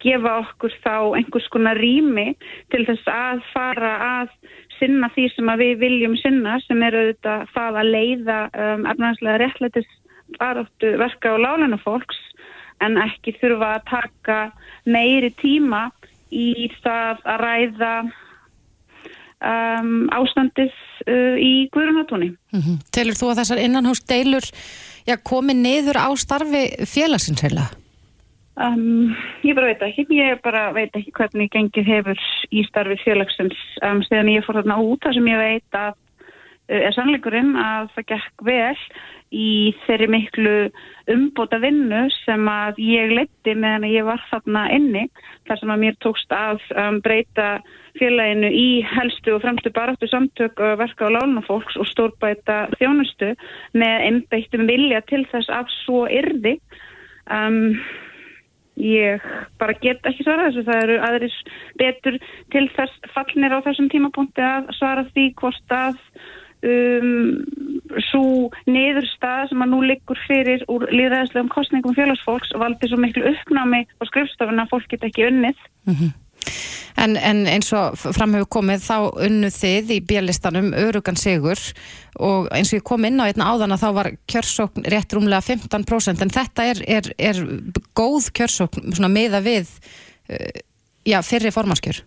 gefa okkur þá einhvers konar rými til þess að fara að sinna því sem við viljum sinna sem er auðvitað það að leiða um, efnaðslega réttlætis baráttu verka og lálena fólks en ekki þurfa að taka meiri tíma í það að ræða um, ástandið uh, í Guðrunatúni. Mm -hmm. Telur þú að þessar innanhús deilur já, komi niður á starfi félagsins heila? Um, ég bara veit ekki, ég bara veit ekki hvernig gengið hefur í starfi félagsins um, þegar ég fór þarna út þar sem ég veit að er sannleikurinn að það gekk vel. í þeirri miklu umbóta vinnu sem að ég leti meðan ég var þarna inni þar sem að mér tókst að um, breyta félaginu í helstu og fremstu baráttu samtök verka á lánafólks og stórbæta þjónustu með einbeittum vilja til þess að svo yrði um, ég bara get ekki svara þessu það eru aðris betur til þess fallnir á þessum tímapunkti að svara því hvort að um, svo niðurstað sem að nú liggur fyrir úr líðræðislegum kostningum félagsfólks valdi svo miklu uppnámi á skrifstofuna að fólk get ekki unnið. Mm -hmm. en, en eins og framhefur komið þá unnuð þið í björlistanum örugan sigur og eins og ég kom inn á einna áðan að þá var kjörsókn rétt rúmlega 15% en þetta er, er, er góð kjörsókn meða við uh, já, fyrri formanskjör.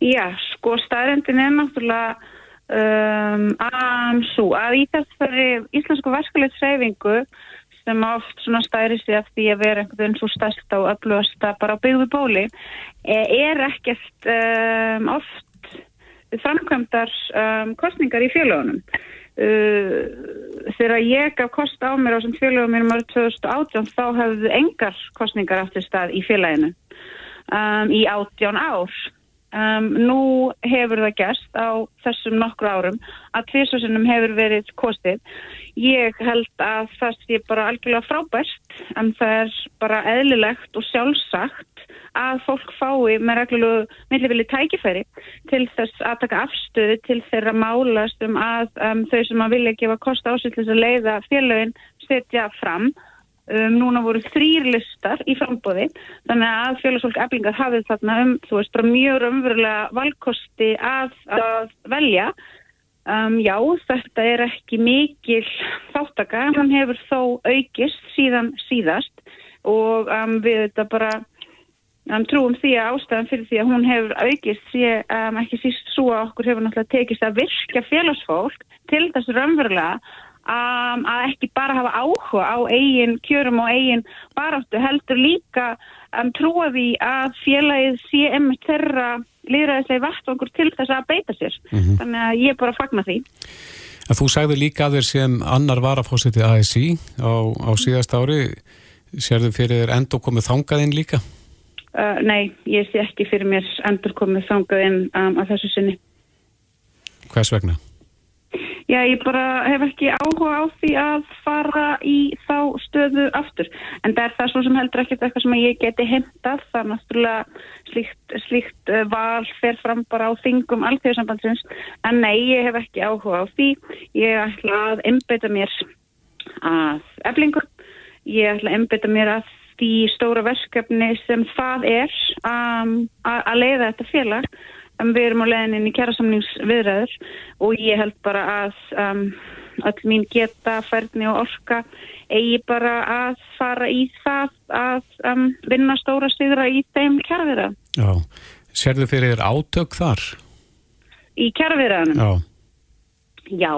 Já, sko staðrendin er náttúrulega um, AMSU að í þessari íslensku verkuleitsreyfingu sem oft svona stæri sig af því að vera einhvern veginn svo stærst á öflugasta bara á byggðu bóli e, er ekkert um, oft framkvæmdar um, kostningar í félagunum uh, þegar ég gaf kost á mér á sem félagum mér um árið 2018 þá hefðu engar kostningar aftur stað í félaginu um, í 18 ár Um, nú hefur það gerst á þessum nokkru árum að tviðsvarsinnum hefur verið kostið. Ég held að það sé bara algjörlega frábært en það er bara eðlilegt og sjálfsagt að fólk fái með reglulegu millivili tækifæri til þess að taka afstöði til þeirra málast um að um, þau sem að vilja gefa kost ásýtlis að leiða félagin setja fram Um, núna voru þrýr listar í frambóði þannig að félagsfólk eblingar hafið þarna um, þú veist, bara mjög umverulega valkosti að, að velja. Um, já, þetta er ekki mikil þáttaka, hann hefur þó aukist síðan síðast og um, við þetta bara um, trúum því að ástæðan fyrir því að hún hefur aukist sé um, ekki síst svo að okkur hefur náttúrulega tekist að virka félagsfólk til þessu umverulega Um, að ekki bara hafa áhuga á eigin kjörum og eigin baráttu heldur líka um, trúa því að félagið sé emmi þeirra líðræðislega vatnvangur til þess að beita sér. Mm -hmm. Þannig að ég er bara að fagna því. Að þú sagði líka að þér sem annar varafósiti ASI á, á síðast ári, sérðu fyrir þér endur komið þangaðinn líka? Uh, nei, ég sé ekki fyrir mér endur komið þangaðinn um, að þessu sinni. Hvers vegna? Já, ég bara hef ekki áhuga á því að fara í þá stöðu aftur. En það er það svo sem heldur ekkert eitthvað sem ég geti heimtað. Það er náttúrulega slíkt, slíkt uh, val fer fram bara á þingum alþjóðsambandsins. En nei, ég hef ekki áhuga á því. Ég ætla að einbeita mér að eflingur. Ég ætla að einbeita mér að því stóra verkefni sem það er um, að leiða þetta félag um, við erum á leðinin í kjærasamningsviðræður og ég held bara að um, öll mín geta, færni og orka eigi bara að fara í það að um, vinna stóra stigra í þeim kjæraviðra. Já, sérðu fyrir átök þar? Í kjæraviðraðanum? Já. Já,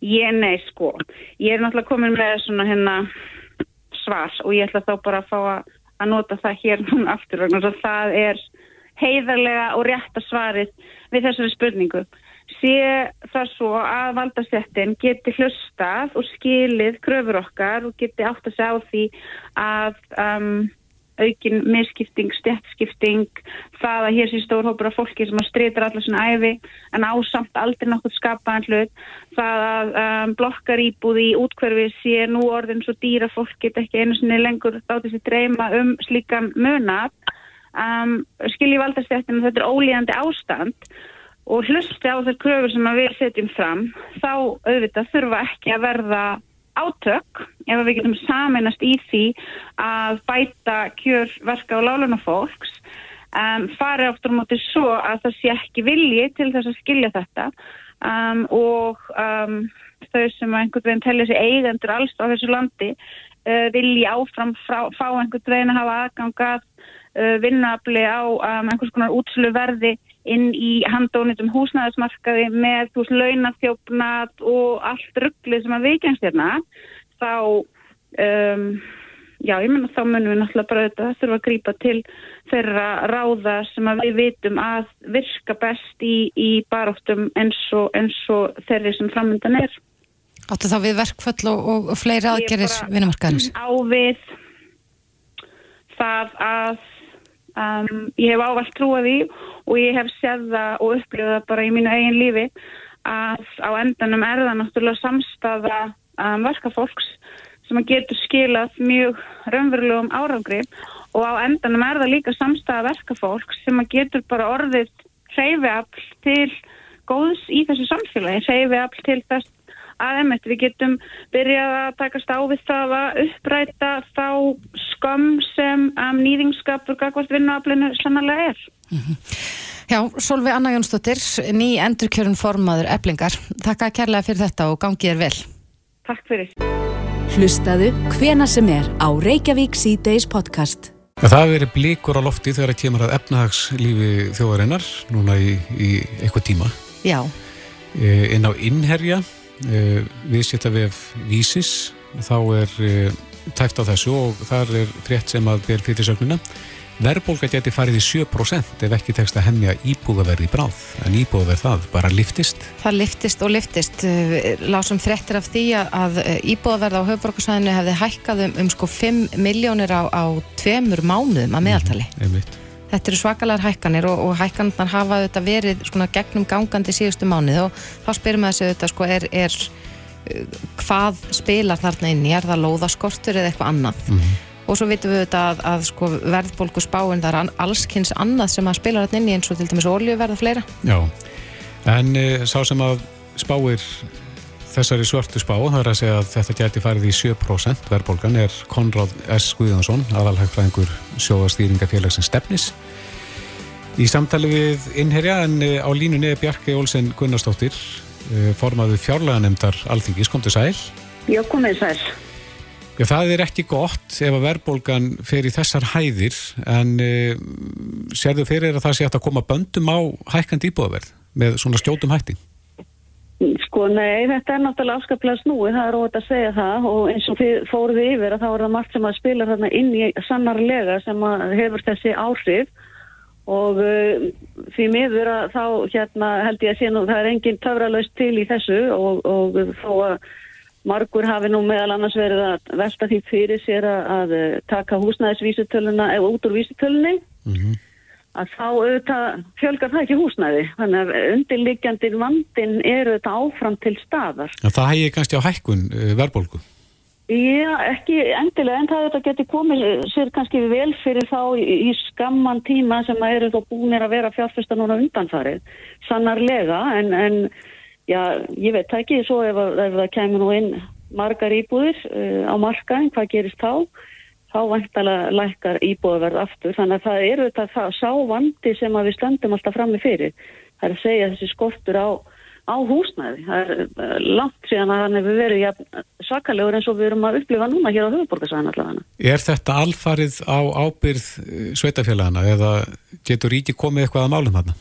ég nei sko. Ég er náttúrulega komin með svona hérna svar og ég ætla þá bara að fá að, nota það hér núna aftur og það er heiðarlega og rétta svarið við þessari spurningu. Sé það svo að valdasettin geti hlustað og skilið kröfur okkar og geti átt að segja á því að um, aukin miskipting, stjættskipting, það að hér sé stór hópur af fólki sem að streytar allar svona æfi en ásamt aldrei nokkur skapaðan hlut, það að um, blokkar íbúði í útkverfi sé nú orðin svo dýra fólk get ekki einu sinni lengur þátt þessi dreyma um slíka munat um, skilji valdarstjættin að þetta er ólíðandi ástand og hlusti á þessar kröfur sem við setjum fram þá auðvitað þurfa ekki að verða átök ef við getum saminast í því að bæta kjörverka og láluna fólks um, fari áttur móti svo að það sé ekki vilji til þess að skilja þetta. Um, og um, þau sem einhvern veginn tellir sig eigendur alls á þessu landi uh, vilji áfram frá, fá einhvern veginn að hafa aðgangað uh, vinnafli á um, einhvers konar útslu verði inn í handónitum húsnæðismarkaði með þú veist launafjófnat og allt rugglið sem að vikjast hérna þá um, já ég menna þá munum við náttúrulega bara þetta þurfa að grýpa til þeirra ráða sem að við vitum að virka best í, í baróttum eins og, eins og þeirri sem framöndan er. Áttu þá við verkföll og, og, og fleiri aðgerir vinnumarkaðins? Á við það að um, ég hef ávalt trúið í og ég hef séð það og upplifað það bara í mínu eigin lífi að á endanum er það náttúrulega samstafa um, verkafólks sem að getur skilað mjög raunverulegum árangri og á endanum er það líka samstafa verkafólks sem að getur bara orðið hreyfiafl til góðs í þessu samfélagi, hreyfiafl til þess að emitt við getum byrjað að takast á við það að uppræta þá skömm sem um, nýðingskapur gagvart vinnuaflinu sannlega er. Mm -hmm. Já, Solvi Anna Jónsdóttir, ný endurkjörun formaður eblingar. Takk að kærlega fyrir þetta og gangið er vel. Takk fyrir. Hlustaðu hvena sem er á Reykjavík C-Days podcast. Það hefur verið blíkur á lofti þegar það kemur að efnahagslífi þjóðarinnar núna í, í eitthvað tíma. Já. E, inn á innherja Eh, viðsýtta við vísis þá er eh, tæft á þessu og þar er frétt sem að ber fyrir sögnuna verðbólka geti farið í 7% ef ekki tekst að hemmja íbúðaverði bráð. En íbúðaverð það bara liftist Það liftist og liftist eh, lásum fréttir af því að íbúðaverð á höfbrukarsæðinu hefði hækkað um, um sko 5 miljónir á, á tveimur mánuðum að meðaltali. mm, Þetta eru svakalar hækkanir og, og hækkanarnar hafa þetta verið svona gegnum gangandi síðustu mánuð og þá spyrum við þessu þetta sko er, er uh, hvað spilar þarna inn í, er það lóðaskortur eða eitthvað annað mm -hmm. og svo vitum við þetta að, að sko verðbólku spáin það er allskynns annað sem að spila þarna inn í eins og til dæmis oljuverða fleira. Já, en e, sá sem að spáir þessari svörtu spá, það er að segja að þetta geti farið í 7% verðbólgan er Konráð S. Guðjónsson, aðalhagfræðingur sjóastýringafélagsins stefnis. Í samtali við innherja en eh, á línunni er Bjarki Olsen Gunnarsdóttir eh, formaðu fjárleganemdar Alþingis, kom til sæl. Já, komið sæl. Já, það er ekki gott ef að verðbólgan fer í þessar hæðir en e, sérðu fyrir að það sé að koma böndum á hækkandi íbúðaverð með svona skjótum hætti Sko nei, þetta er náttúrulega afskaplega snúið, það er óvægt að segja það. Og eins og þið fóruð yfir að þá er það margt sem að spila þarna inn í sannarlega sem hefur þessi áhrif. Og uh, því miður að þá hérna held ég að sé nú það er enginn töfralaust til í þessu. Og, og þó að margur hafi nú meðal annars verið að velta því fyrir sér að, að taka húsnæðisvísutöluna eða út úr vísutölunni mm -hmm að þá auðvitað fjölgar það ekki húsnæði þannig að undirliggjandi vandin eru auðvitað áfram til staðar ja, Það hægir kannski á hækkun uh, verðbólgu? Já, ekki endilega en það auðvitað geti komið sér kannski vel fyrir þá í, skamman tíma sem að eru þó búinir að vera fjárfesta núna undanfarið sannarlega en, en já, ég veit ekki svo ef, ef það kemur nú inn margar íbúðir uh, á markaðin, hvað gerist þá? Þá vantalega lækkar íbúðaverð aftur þannig að það eru þetta það, sá vandi sem við stöndum alltaf fram með fyrir það er að segja þessi skortur á, á húsnæði það er uh, langt síðan að hann hefur verið ja, sakalegur eins og við erum að upplifa núna hér á höfuborgarsæðan allavega. Er þetta alfarið á ábyrð eh, sveitafélagana eða getur ríki komið eitthvað að málum hann?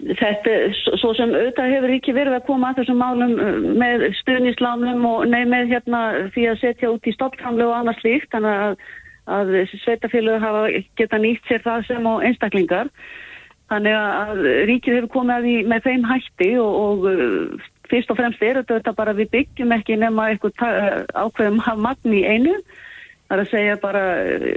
Þetta, svo sem auðvitað hefur ekki verið að koma að þessum málum uh, með stuðnislánum og nei með hérna því að setja út í stoppframlu og annars líkt þannig að, að sveitafélögur hafa geta nýtt sér það sem á einstaklingar. Þannig að ríkið hefur komið að því með þeim hætti og, og uh, fyrst og fremst er þetta bara við byggjum ekki nema eitthvað ákveðum hafmagn í einu Það er að segja bara,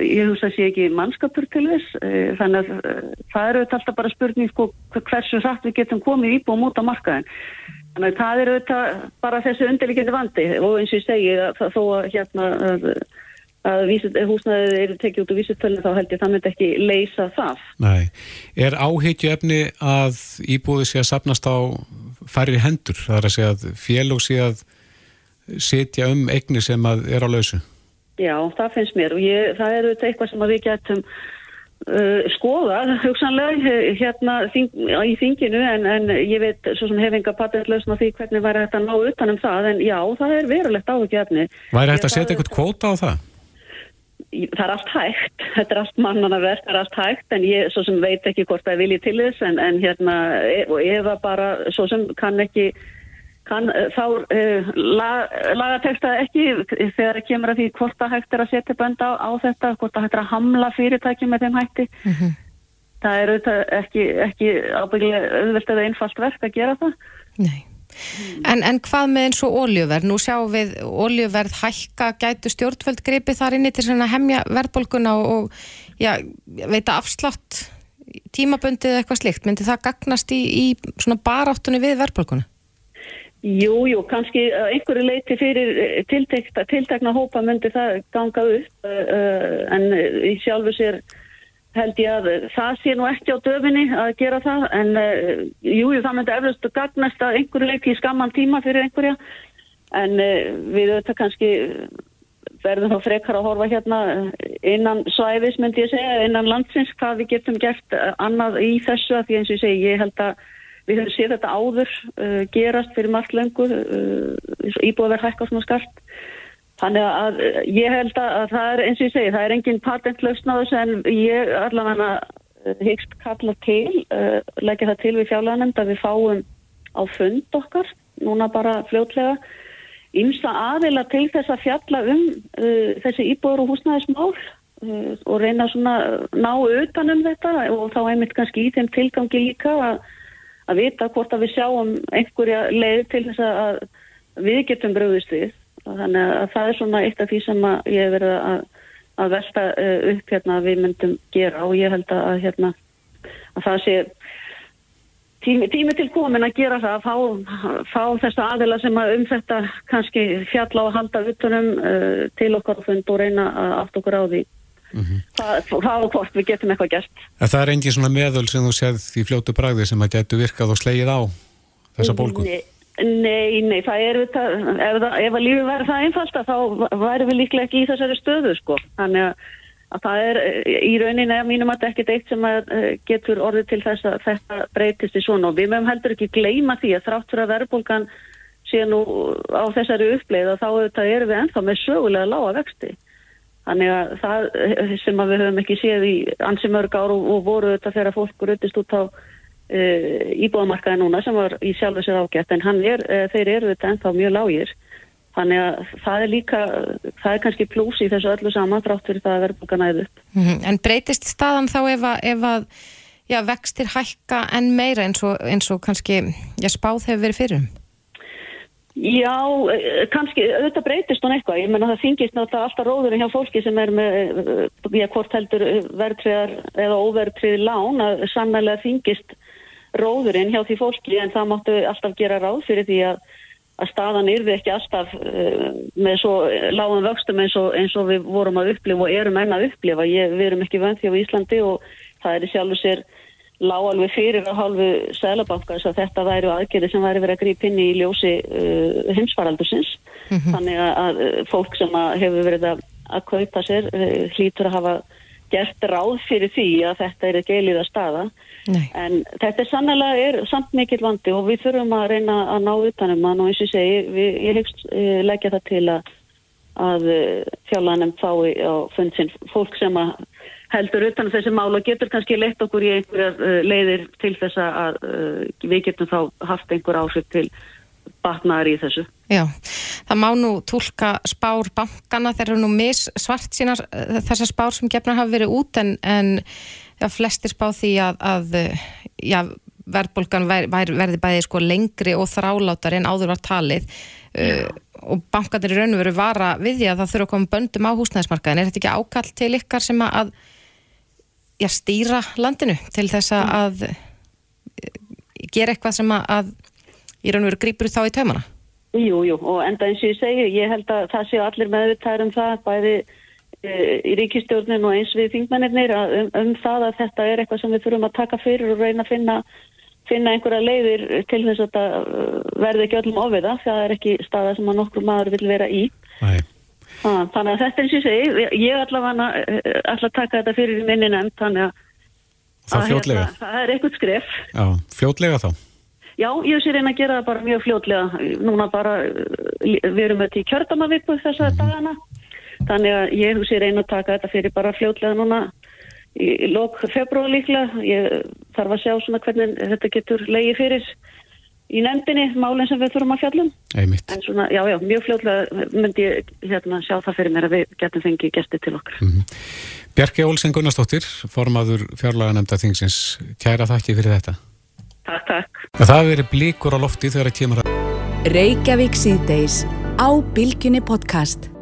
ég hugsa að sé ekki mannskapur til þess, eh, þannig að eh, það eru alltaf bara spurning sko, hversu satt við getum komið íbúum út á markaðin. Þannig að það eru bara þessu undirlikindi vandi og eins og ég segi að þó að hérna að, að vísut, húsnaðið eru tekið út úr vísutölu þá held ég það myndi ekki leysa það. Nei, er áheitju efni að íbúið sé að sapnast á færri hendur? Það er að segja að félug sé að setja um eigni sem er á lausu? Já, það finnst mér og ég, það er auðvitað eitthvað sem við getum uh, skoðað hugsanlega hérna þing, í þinginu en, en ég veit svo sem hef enga patentlausn á því hvernig væri þetta að ná utanum það en já, það er verulegt áhugjefni. Væri þetta að setja eitthvað kvóta á það? Það er allt hægt, þetta er allt mannanaverk, það er allt hægt en ég svo sem veit ekki hvort það vilji til þess en, en hérna, e, og ef það bara svo sem kann ekki kann eh, þá uh, lag, lagateksta ekki þegar það kemur að því hvort það hægt er að setja bönda á, á þetta, hvort það hægt er að hamla fyrirtæki með þeim hætti. Mm -hmm. Það er auðvitað ekki, ekki ábyggilega auðvelt eða einfalt verk að gera það. Nei, En, en hvað með eins og óljöverð? Nú sjáum við óljöverð hækka, gætu stjórnvöld gripið þar inni til að hemja verðbólguna og, og já, veita afslátt tímaböndið eitthvað slikt. Myndi það gagnast í, í svona baráttunni við verðbólguna? Jú, jú, kannski einhverju leiti fyrir tiltekna hópa myndi það ganga upp en í sjálfu sér held ég að það sé nú ekki á döfinni að gera það en uh, jú, það myndi eflust gagnast að einhverju leiki í skamman tíma fyrir einhverja en við auðvitað kannski verðum þá frekar að horfa hérna innan svæðis myndi ég segja, innan landsins hvað við getum gert annað í þessu að því eins og ég segi, ég held að við höfum séð þetta áður uh, gerast fyrir margt lengur íbúið verð hækka svona skart Þannig að ég held að það er eins og ég segi, það er engin patentlausn á þessu en ég allavega hyggst kalla til, uh, leggja það til við fjárleganemnd að við fáum á fund okkar, núna bara fljótlega, ymsa aðila til þess að fjalla um uh, þessi íbúður og húsnæðismál uh, og reyna svona ná utanum þetta og þá einmitt kannski í þeim tilgangi líka að, að vita hvort að við sjáum einhverja leið til þess að við getum bröðist við. Þannig að það er svona eitt af því sem ég hef verið að, að velta eh, upp hérna að við myndum gera. Og ég held að hérna að það sé tími, tími til komin að gera það að fá, fá þessa aðila sem að um þetta kannski fjalla að halda utanum uh, til okkar og fund og reyna að aft okkur á því mm -hmm. það og hvort við getum eitthvað gert að Það er engin svona meðöl sem þú séð í fljótu bræði sem að getur virkað og slegið á þessa bólku? Nei Nei, nei, það er þetta, ef, ef að lífi verður það einfalt þá væri við líklega ekki í þessari stöðu sko. Þannig að, að það er í rauninni að mínum að þetta ekkert eitt sem eh, getur orðið til þess að þetta breytist í svona og við mögum heldur ekki gleyma því að þrátt fyrir að verðbólgan sé nú á þessari uppleið og þá eru við ennþá með sögulega lága vexti. Þannig að það sem að við höfum ekki séð í ansi mörg ár og, og voru þetta þegar fólk ruttist út á uh, íbúðamarkaði núna sem var í sjálfu sér ágætt en er, uh, þeir eru þetta ennþá mjög lágir þannig að það er líka það er kannski plús í þessu öllu saman þrátt fyrir það að verðbúka næðu upp mm -hmm. En breytist staðan þá ef að, ef að já, vextir hækka en meira eins og, eins og kannski já, spáð hefur verið fyrir um? Já, eh, kannski, auðvitað breytist hún eitthvað, ég menna það þingist náttúrulega alltaf róðurinn hjá fólki sem er með, já, hvort heldur verðtriðar eða óverðtrið lán að sannlega þingist róðurinn hjá því fólki en það máttu alltaf gera ráð fyrir því að, að staðan yrði ekki alltaf uh, með svo lágum vöxtum eins og, eins og við vorum að upplifa og erum enna að upplifa. Ég, við erum ekki vönd því á Íslandi og það er sjálfur sér lág alveg fyrir á hálfu sælabanka þess að þetta væri aðgerði sem væri verið að grípa inn í ljósi uh, heimsvaraldursins. Mm -hmm. Þannig að fólk sem að hefur verið að, að kaupa sér uh, hlýtur að hafa gert ráð fyrir því að þetta er ekki eilíða staða Nei. en þetta er sannlega er samt mikill vandi og við þurfum að reyna að ná utanum hann og eins og segi við, ég hegst eh, leggja það til að, að þjálanum eh, fái á fundsinn fólk sem að heldur utanum þessi mál og getur kannski leitt okkur í einhverjar uh, leiðir til þess að uh, við getum þá haft einhver áhrif til batnaðar í þessu. Já, það má nú tólka spár bankana, þeir eru nú mis svart sínar þessar spár sem gefnar hafa verið út en, en já, flestir spá því að, að já, verðbólgan ver, ver, verði bæði sko lengri og þráláttar en áður var talið uh, og bankanir í raun og veru vara við því að það þurfa að koma böndum á húsnæðismarkaðin. Er þetta ekki ákall til ykkar sem að já, stýra landinu til þess að mm. gera eitthvað sem að í raun og veru grýpur þá í taumana? Jú, jú, og enda eins og ég segi, ég held að það séu allir meðvitaður um það, bæði e, í ríkistjórnin og eins við þingmennir um, um það að þetta er eitthvað sem við þurfum að taka fyrir og reyna að finna, finna einhverja leiðir til þess að þetta uh, verði ekki öllum ofiða, það er ekki staða sem að nokkur maður vil vera í. Nei. Þannig að þetta er eins og ég segi, ég allavega ætla að taka þetta fyrir minni nefnd, þannig að það, að, hérna, það er eitthvað skref. Já, fljótlega þá. Já, ég sé reyna að gera það bara mjög fljótlega. Núna bara, við erum þetta í kjördamaviku þessa mm. dagana. Þannig að ég sé reyna að taka þetta fyrir bara fljótlega núna í lók februar líklega. Ég þarf að sjá svona hvernig þetta getur leiði fyrir í nefndinni, málinn sem við þurfum að fjallum. Einmitt. En svona, já, já, mjög fljótlega myndi ég hérna sjá það fyrir mér að við getum fengið gæsti til okkar. Mm -hmm. Bjarki Olsen Gunnarsdóttir, formaður fjárlaga nefnda þingsins. Kæra þakki fyrir þetta. Takk, takk. Það verið blíkur á lofti þegar það kemur að... Reykjavík síðdeis á Bilginni podcast.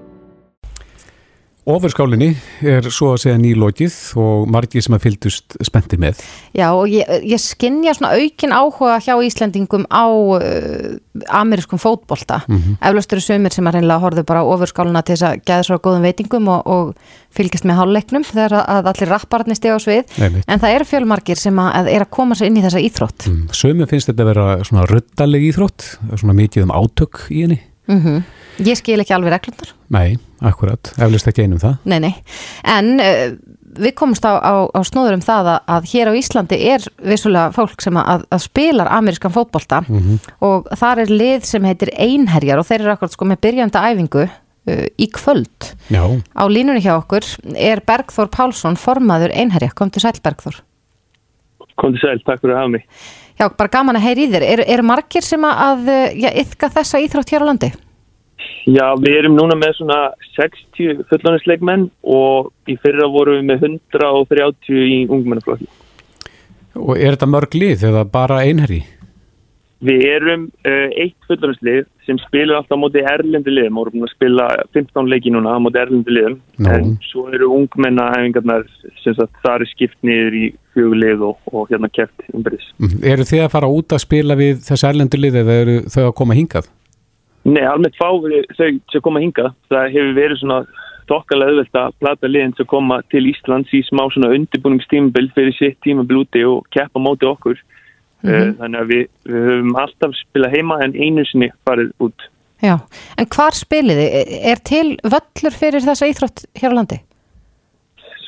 Ofurskálinni er svo að segja nýlókið og margir sem að fylgdust spennti með. Já og ég, ég skinnja svona aukin áhuga hjá Íslandingum á uh, amerískum fótbolta mm -hmm. eflaust eru sömur sem að reynilega horfðu bara ofurskáluna til þess að geða svo góðum veitingum og, og fylgjast með háluleiknum þegar að allir rapparnir steg á svið Einmitt. en það eru fjölmargir sem að er að koma sér inn í þessa íþrótt Mm. Sömum finnst þetta að vera svona ruddaleg íþrótt, svona mikið um átök í henni. mm Ég skil ekki alveg reglundar Nei, akkurat, eflust ekki einum það. Nei, nei, en uh, við komumst á, á, á snóður um það að, að hér á Íslandi er vissulega fólk sem að, að spilar amerískan fótbolta og þar er lið sem heitir Einherjar og þeir eru akkurat sko með byrjanda æfingu uh, í kvöld. Já, Á línunni hjá okkur er Bergþór Pálsson formaður Einherja, kom til sæl Bergþór. Kom til sæl, takk fyrir að hafa mig. Já, bara gaman að heyri í þér. Eru er margir sem að, að já, yfka þessa íþrótt hér á landi? Já, við erum núna með svona 60 fullónisleikmenn og í fyrra vorum við með 130 í ungmennaflokki. og er þetta mörg lið eða bara einherri? Við erum uh, eitt fullónislið sem spilur alltaf á móti erlendi liðum og erum að spila 15 leiki núna á móti erlendi liðum. Nú. En svo eru ungmennaæfingarnar sem það er skipt niður í fjögulið og, og hérna keft umbyrðis. Mm. Eru þið að fara út að spila við þessi erlendu lið eða eru þau að koma hingað? Nei, almennt fá við þau sem koma hingað. Það hefur verið svona þokkalega auðvelt að plata liðin sem koma til Íslands í smá svona undirbúningstímabil fyrir sitt tímabil úti og keppa móti okkur. Mm Þannig að við, við höfum alltaf spilað heima en einu sinni farið út. Já, en hvar spiliði? Er til völlur fyrir þessa íþrótt hér á landi?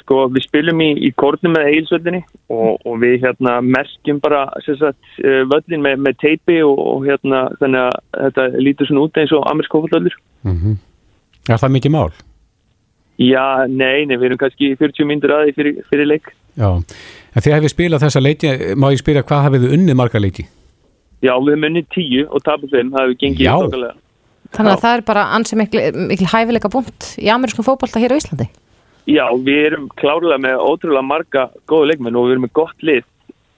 Sko, við spilum í, í kórnum með eilsvöldinni og, og við hérna merkjum bara sem sagt, eh, völlin með, með teipi og, og hérna þannig að þetta lítur svona út eins og amerskófaldöldur. Mm Er það mikið mál? Já, nei, nei, við erum kannski 40 myndur aðeins fyrir, fyrir leik. Já, en þið hefði spilað þessa leiki, má ég spyrja hvað hafið þið unnið marga leiki? Já, við höfum unnið tíu og tapast þeim, það hefur gengið Já. þokkalega. Þannig að Já. það er bara ansi mikil, mikil hæfileika búnt í amerískum fótbolta hér á Íslandi. Já, við erum klárlega með ótrúlega marga góða leikmenn og við erum með gott lið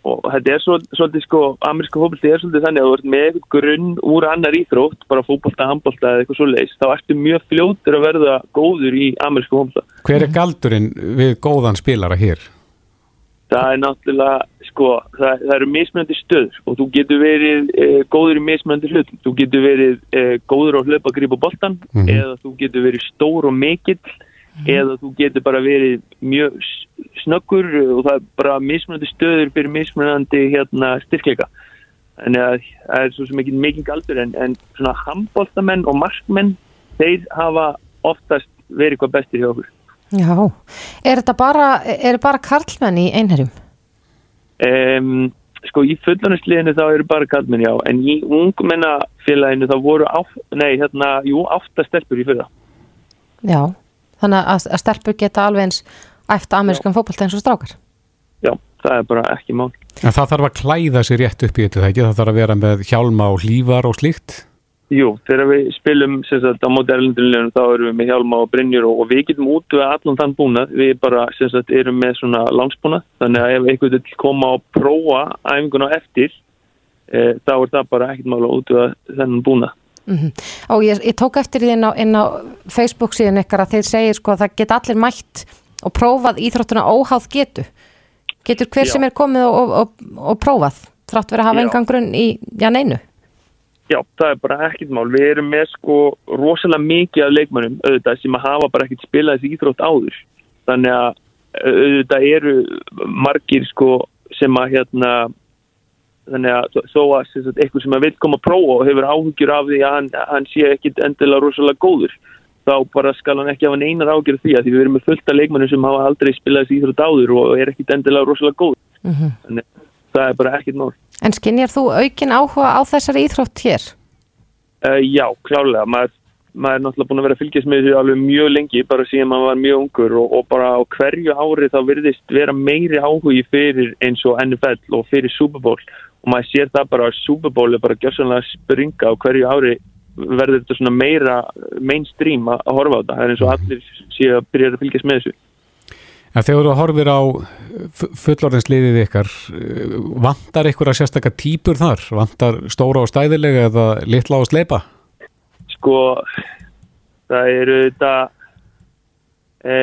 og þetta er svo, svolítið sko, ameríska fótbolti er svolítið þannig að þú ert með eitthvað grunn úr annar íþrótt, bara fótbolta, handbolta eða eitthvað svo leis, þá ertu mjög fljótur að verða góður í ameríska fótbolta. Hver er galdurinn við góðan spilara hér? Það er náttúrulega, sko, það, það eru mismunandi stöður og þú getur verið e, góður í mismunandi hlutum. Þú getur verið e, góður á hlaupa grípa boltan Mhm. eða þú getur verið stór og mikill eða þú getur bara verið mjög snöggur og það er bara mismunandi stöður fyrir mismunandi hérna, styrkleika. Að það er svo sem ekki mikið galdur en, en svona handboltamenn og markmenn, þeir hafa oftast verið hvað bestir hjá okkur. Já, er þetta bara, er bara karlmenn í einherjum? Um, sko í fullaninsliðinu þá eru bara kallmenn já, en í ungmennafélaginu þá voru áf, nei, hérna, jú, átta stelpur í fyrra. Já, þannig að, að stelpur geta alveg eins æfta amerískan fótbolta eins og strákar. Já, það er bara ekki mál. En það þarf að klæða sér rétt upp í þetta, það ekki? Það þarf að vera með hjálma og hlífar og slíkt? Jú, þegar við spilum sem sagt á móti erlendurliðinu þá erum við með hjálma og brinjur og, og við getum út við allan þann búnað, við bara sem sagt erum með svona lánsbúnað, þannig að ef einhvern vil koma og prófa æfinguna á eftir, e, þá er það bara ekkert mála út við þennan búnað. Mm Og ég, ég tók eftir því inn á, inn á Facebook síðan ykkar að þeir segir sko að það geta allir mætt og prófað íþróttuna óháð getu. Getur hver Já. sem er komið og, og, og prófað þrátt verið að hafa Já. engan grunn í, já neinu. Já, það er bara ekkert mál. Við erum með sko rosalega mikið af leikmönnum auðvitað sem að hafa bara ekkert spilað þessi íþrótt áður. Þannig að auðvitað eru margir sko sem að hérna þannig að þó- að eitthvað sem að vil koma að prófa og hefur áhugjur af því að hann, hann sé ekkit endilega rosalega góður þá bara skal hann ekki hafa neinar áhugjur af því að því við erum með fullt af leikmönnum sem hafa aldrei spilað þessi íþrótt áður og er ekkit endilega rosalega góður. Mm Þannig að það er bara ekkit mál. En skinnjar þú aukin áhuga á þessari íþrótt hér? Uh, já, klárlega. Maður, maður er náttúrulega búin að vera að fylgjast með þessu alveg mjög lengi, bara síðan maður var mjög ungur og, og bara á hverju ári þá virðist vera meiri áhugi fyrir eins og NFL og fyrir Super Bowl og maður sér það bara að Super Bowl er bara gjörsanlega springa og hverju ári verður þetta svona meira mainstream að, horfa á þetta. Það er eins og allir séu að byrja að fylgjast með þessu. En þegar þú horfir á fullorðinsliðið ykkar, vantar ykkur að sérstakka týpur þar? Vantar stóra og stæðilega eða litla og sleipa? Sko, það eru þetta, e,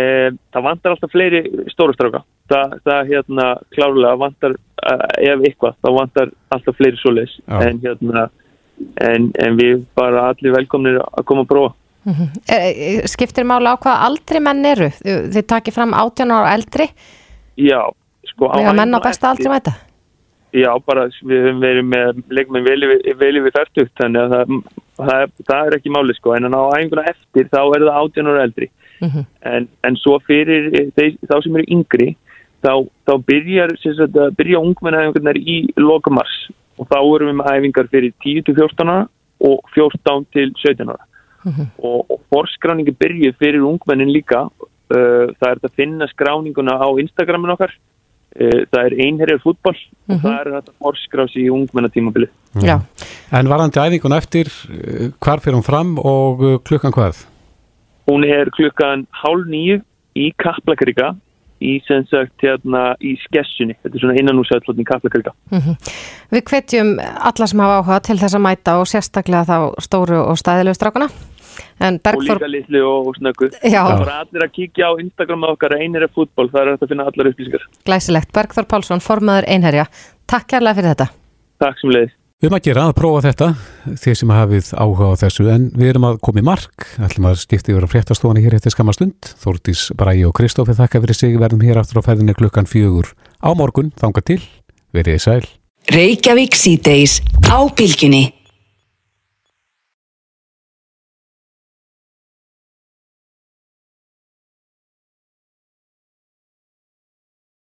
það vantar alltaf fleiri stórustráka. Það, það hérna klárlega vantar, ef eitthvað, það vantar alltaf fleiri svoleiðs. En hérna, en, en við bara allir velkomnir að koma að prófa. Mm -hmm. Skiptir mála á hvað aldri menn eru? Þið takir fram 18 ára eldri? Já, sko Þegar menn á besta aldri með þetta? Já, bara við höfum verið með leikmenn vel yfir færtugt þannig að það, það, það er ekki máli sko en á æfinguna eftir þá er það 18 ára eldri mm -hmm. en, en svo fyrir þeir, þá sem eru yngri þá, þá byrjar, byrja ungmennaæfingarnar í lokamars og þá erum við með æfingar fyrir 10-14 ára og 14 til 17 ára Mm -hmm. og, og forskráningi byrjuð fyrir ungmennin líka uh, það er að finna skráninguna á Instagramin okkar uh, það er einherjar fútból mm -hmm. og það er þetta forskrás í ungmennatímabili Já. En varandi æfingun eftir uh, hvar fyrir hún fram og klukkan hvað? Hún er klukkan hálf nýju í Kaplakrika í sem sagt hérna í skessunni. Þetta er svona innanúsæðlotni Kaplakrika. Mm -hmm. Við hvetjum alla sem hafa áhuga til þess að mæta og sérstaklega þá stóru og stæðilegu strákana. Bergþór... og líka litlu og snöggu. Það var allir að kíkja á Instagram okkar einherja fútból, það er að finna allar upplýsingar. Glæsilegt, Bergþór Pálsson, formadur einherja. Takk kærlega fyrir þetta. Takk sem leiðis Við erum að gera að prófa þetta þeir sem hafið áhuga á þessu en við erum að koma í mark. Ætlum að stifta yfir á fréttastofani hér eftir skamastund Þórtís Bræi og Kristófi þakka fyrir sig. Verðum hér aftur á ferðinni klukkan fjögur á morgun, þanga til, verið í sæl